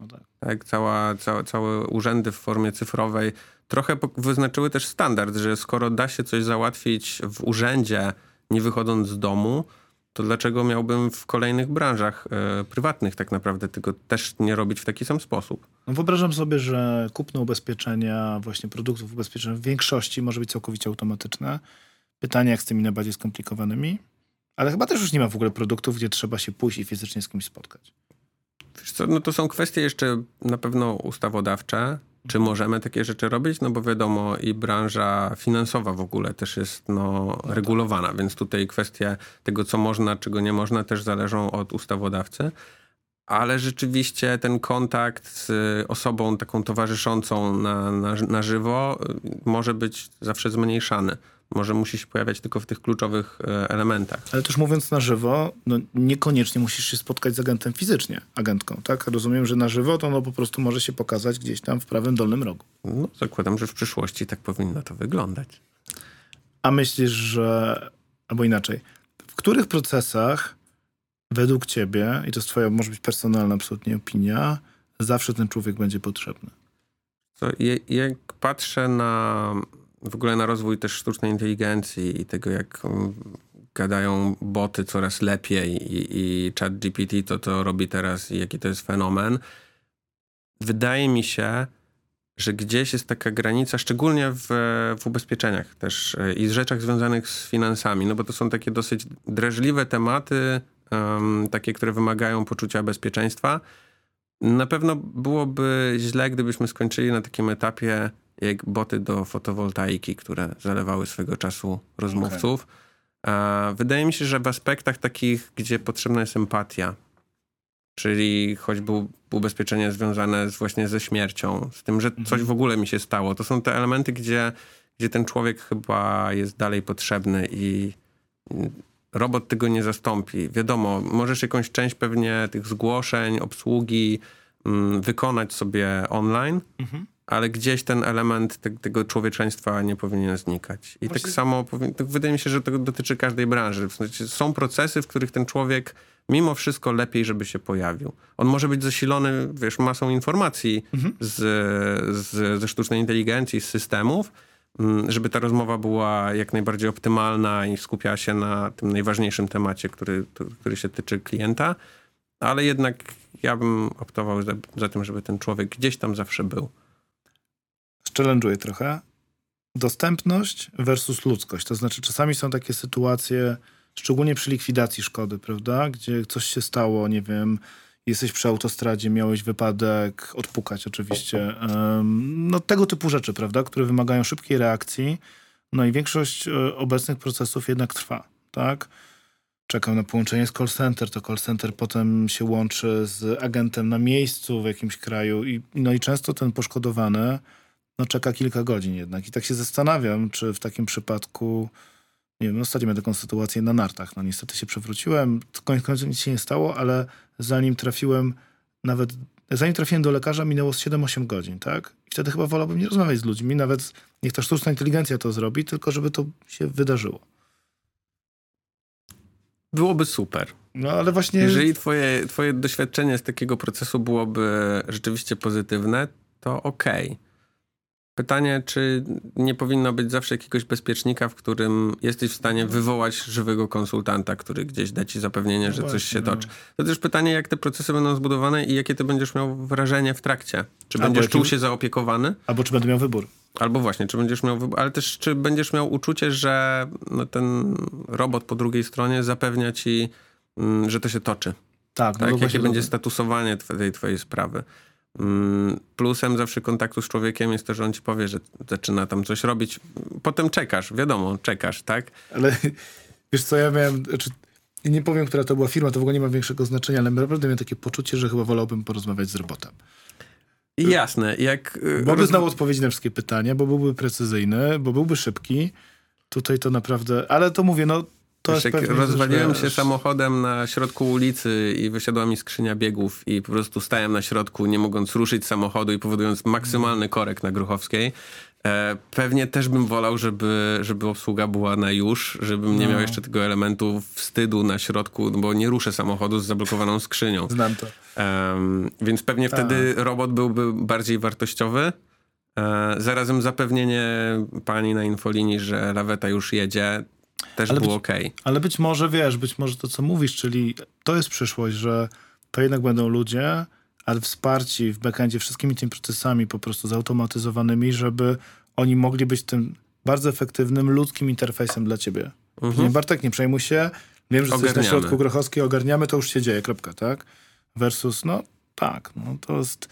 No tak. Tak, cała, cała, całe urzędy w formie cyfrowej trochę wyznaczyły też standard, że skoro da się coś załatwić w urzędzie, nie wychodząc z domu, to dlaczego miałbym w kolejnych branżach e, prywatnych tak naprawdę tego też nie robić w taki sam sposób? No wyobrażam sobie, że kupno ubezpieczenia, właśnie produktów ubezpieczeń w większości może być całkowicie automatyczne. Pytanie, jak z tymi najbardziej skomplikowanymi. Ale chyba też już nie ma w ogóle produktów, gdzie trzeba się pójść i fizycznie z kimś spotkać. Wiesz co, no to są kwestie jeszcze na pewno ustawodawcze. Czy możemy takie rzeczy robić? No bo wiadomo, i branża finansowa w ogóle też jest no, regulowana, więc tutaj kwestie tego, co można, czego nie można, też zależą od ustawodawcy. Ale rzeczywiście ten kontakt z osobą taką towarzyszącą na, na, na żywo y, może być zawsze zmniejszany. Może musi się pojawiać tylko w tych kluczowych e, elementach. Ale też mówiąc na żywo, no niekoniecznie musisz się spotkać z agentem fizycznie, agentką, tak? Rozumiem, że na żywo to no po prostu może się pokazać gdzieś tam w prawym dolnym rogu. No, zakładam, że w przyszłości tak powinno to wyglądać. A myślisz, że... Albo inaczej. W których procesach według ciebie, i to jest twoja może być personalna absolutnie opinia, zawsze ten człowiek będzie potrzebny? To jak patrzę na w ogóle na rozwój też sztucznej inteligencji i tego, jak um, gadają boty coraz lepiej i, i chat GPT to to robi teraz i jaki to jest fenomen, wydaje mi się, że gdzieś jest taka granica, szczególnie w, w ubezpieczeniach też e, i z rzeczach związanych z finansami, no bo to są takie dosyć drażliwe tematy, um, takie, które wymagają poczucia bezpieczeństwa. Na pewno byłoby źle, gdybyśmy skończyli na takim etapie jak boty do fotowoltaiki, które zalewały swego czasu rozmówców. Okay. Wydaje mi się, że w aspektach takich, gdzie potrzebna jest empatia, czyli choćby ubezpieczenie związane z, właśnie ze śmiercią, z tym, że coś w ogóle mi się stało. To są te elementy, gdzie, gdzie ten człowiek chyba jest dalej potrzebny i robot tego nie zastąpi. Wiadomo, możesz jakąś część pewnie tych zgłoszeń, obsługi mm, wykonać sobie online, mhm. Ale gdzieś ten element te, tego człowieczeństwa nie powinien znikać. I Właśnie... tak samo tak wydaje mi się, że to dotyczy każdej branży. W sensie są procesy, w których ten człowiek mimo wszystko lepiej, żeby się pojawił. On może być zasilony, wiesz, masą informacji mhm. z, z, ze sztucznej inteligencji, z systemów, żeby ta rozmowa była jak najbardziej optymalna i skupiała się na tym najważniejszym temacie, który, który się tyczy klienta, ale jednak ja bym optował za, za tym, żeby ten człowiek gdzieś tam zawsze był. Challenge'uję trochę. Dostępność versus ludzkość. To znaczy czasami są takie sytuacje, szczególnie przy likwidacji szkody, prawda? Gdzie coś się stało, nie wiem, jesteś przy autostradzie, miałeś wypadek, odpukać oczywiście. No tego typu rzeczy, prawda, które wymagają szybkiej reakcji. No i większość e, obecnych procesów jednak trwa, tak? Czekam na połączenie z call center, to call center potem się łączy z agentem na miejscu w jakimś kraju i, no i często ten poszkodowany no czeka kilka godzin jednak. I tak się zastanawiam, czy w takim przypadku nie wiem, ostatnio miałem taką sytuację na nartach. No niestety się przewróciłem, koniec końców nic się nie stało, ale zanim trafiłem nawet, zanim trafiłem do lekarza minęło z 7-8 godzin, tak? I wtedy chyba wolałbym nie rozmawiać z ludźmi, nawet niech ta sztuczna inteligencja to zrobi, tylko żeby to się wydarzyło. Byłoby super. No ale właśnie... Jeżeli twoje, twoje doświadczenie z takiego procesu byłoby rzeczywiście pozytywne, to okej. Pytanie, czy nie powinno być zawsze jakiegoś bezpiecznika, w którym jesteś w stanie wywołać żywego konsultanta, który gdzieś da ci zapewnienie, No że coś się no. toczy. To też pytanie, jak te procesy będą zbudowane i jakie ty będziesz miał wrażenie w trakcie. Czy Albo będziesz jakim- czuł się zaopiekowany? Albo czy będę miał wybór. Albo właśnie, czy będziesz miał wybór, ale też czy będziesz miał uczucie, że no, ten robot po drugiej stronie zapewnia ci, mm, że to się toczy. Tak, no Tak? Jakie będzie statusowanie tej twojej sprawy. Mm, Plusem zawsze kontaktu z człowiekiem jest to, że on ci powie, że zaczyna tam coś robić. Potem czekasz, wiadomo, czekasz, tak? Ale wiesz co, ja miałem, znaczy, nie powiem, która to była firma, to w ogóle nie ma większego znaczenia, ale naprawdę miałem takie poczucie, że chyba wolałbym porozmawiać z robotem. Jasne, jak... y, Bo by roz- znał odpowiedzi na wszystkie pytania, bo byłby precyzyjny, bo byłby szybki. Tutaj to naprawdę, ale to mówię, no to Wiesz, jak rozwaliłem się samochodem na środku ulicy i wysiadła mi skrzynia biegów i po prostu stałem na środku, nie mogąc ruszyć samochodu i powodując maksymalny korek na Gruchowskiej. E, pewnie też bym wolał, żeby, żeby obsługa była na już, żebym nie No. miał jeszcze tego elementu wstydu na środku, bo nie ruszę samochodu z zablokowaną skrzynią. Znam to. Em, więc pewnie Tak. wtedy robot byłby bardziej wartościowy. E, zarazem zapewnienie pani na infolinii, że laweta już jedzie, też Ale było być- okej. Ale być może, wiesz, być może to, co mówisz, czyli to jest przyszłość, że to jednak będą ludzie, ale wsparci w backendzie wszystkimi tymi procesami po prostu zautomatyzowanymi, żeby oni mogli być tym bardzo efektywnym, ludzkim interfejsem dla ciebie. Mhm. Nie, Bartek, nie przejmuj się. Wiem, że jesteś na środku Grochowskiej, ogarniamy, to już się dzieje, kropka, tak? Versus, no tak, no to jest...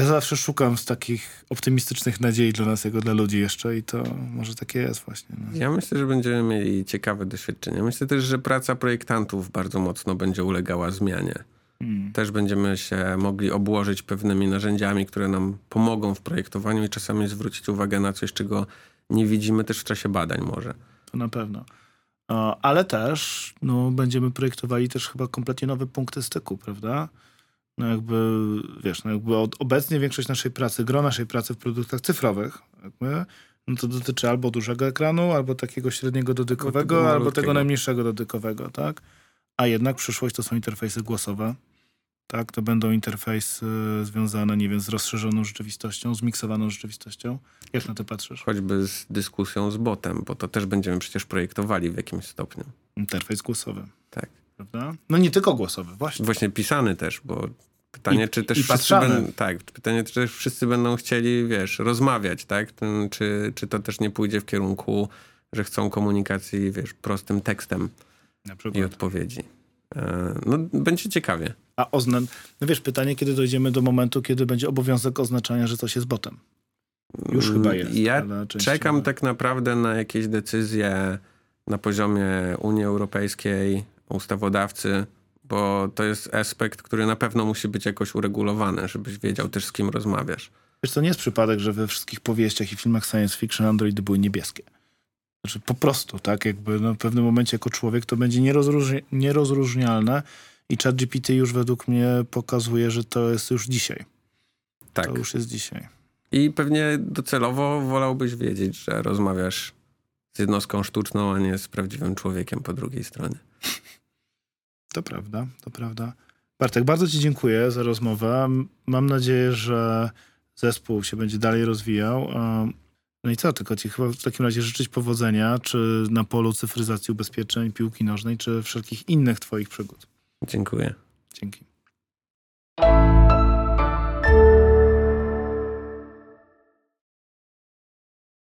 Ja zawsze szukam z takich optymistycznych nadziei dla nas, jako dla ludzi jeszcze i to może takie jest właśnie. No. Ja myślę, że będziemy mieli ciekawe doświadczenia. Myślę też, że praca projektantów bardzo mocno będzie ulegała zmianie. Hmm. Też będziemy się mogli obłożyć pewnymi narzędziami, które nam pomogą w projektowaniu i czasami zwrócić uwagę na coś, czego nie widzimy też w czasie badań może. To na pewno. Ale też no, będziemy projektowali też chyba kompletnie nowe punkty styku, prawda? No jakby, wiesz, no jakby obecnie większość naszej pracy, gro naszej pracy w produktach cyfrowych, jakby, no to dotyczy albo dużego ekranu, albo takiego średniego dotykowego, tego albo tego najmniejszego dotykowego, tak? A jednak przyszłość to są interfejsy głosowe, tak? To będą interfejsy związane, nie wiem, z rozszerzoną rzeczywistością, zmiksowaną rzeczywistością. Jak na to patrzysz? Choćby z dyskusją z botem, bo to też będziemy przecież projektowali w jakimś stopniu. Interfejs głosowy, Tak. prawda? No nie tylko głosowy, właśnie. Właśnie pisany też, bo pytanie, I- czy też wszyscy będą, tak, pytanie, czy też wszyscy będą chcieli, wiesz, rozmawiać, tak? Ten, czy, czy to też nie pójdzie w kierunku, że chcą komunikacji, wiesz, prostym tekstem i odpowiedzi. E, No, będzie ciekawie. A ozna... No wiesz, pytanie, kiedy dojdziemy do momentu, kiedy będzie obowiązek oznaczania, że coś jest botem. Już chyba jest. Ja ale czekam tak naprawdę na jakieś decyzje na poziomie Unii Europejskiej, ustawodawcy, bo to jest aspekt, który na pewno musi być jakoś uregulowany, żebyś wiedział też z kim rozmawiasz. Wiesz, to nie jest przypadek, że we wszystkich powieściach i filmach science fiction androidy były niebieskie. Znaczy po prostu, tak? Jakby no, w pewnym momencie jako człowiek to będzie nierozróżni- nierozróżnialne i ChatGPT już według mnie pokazuje, że to jest już dzisiaj. Tak. To już jest dzisiaj. I pewnie docelowo wolałbyś wiedzieć, że rozmawiasz z jednostką sztuczną, a nie z prawdziwym człowiekiem po drugiej stronie. To prawda, to prawda. Bartek, bardzo Ci dziękuję za rozmowę. Mam nadzieję, że zespół się będzie dalej rozwijał. No i co, tylko Ci chyba w takim razie życzyć powodzenia, czy na polu cyfryzacji ubezpieczeń, piłki nożnej, czy wszelkich innych Twoich przygód. Dziękuję. Dzięki.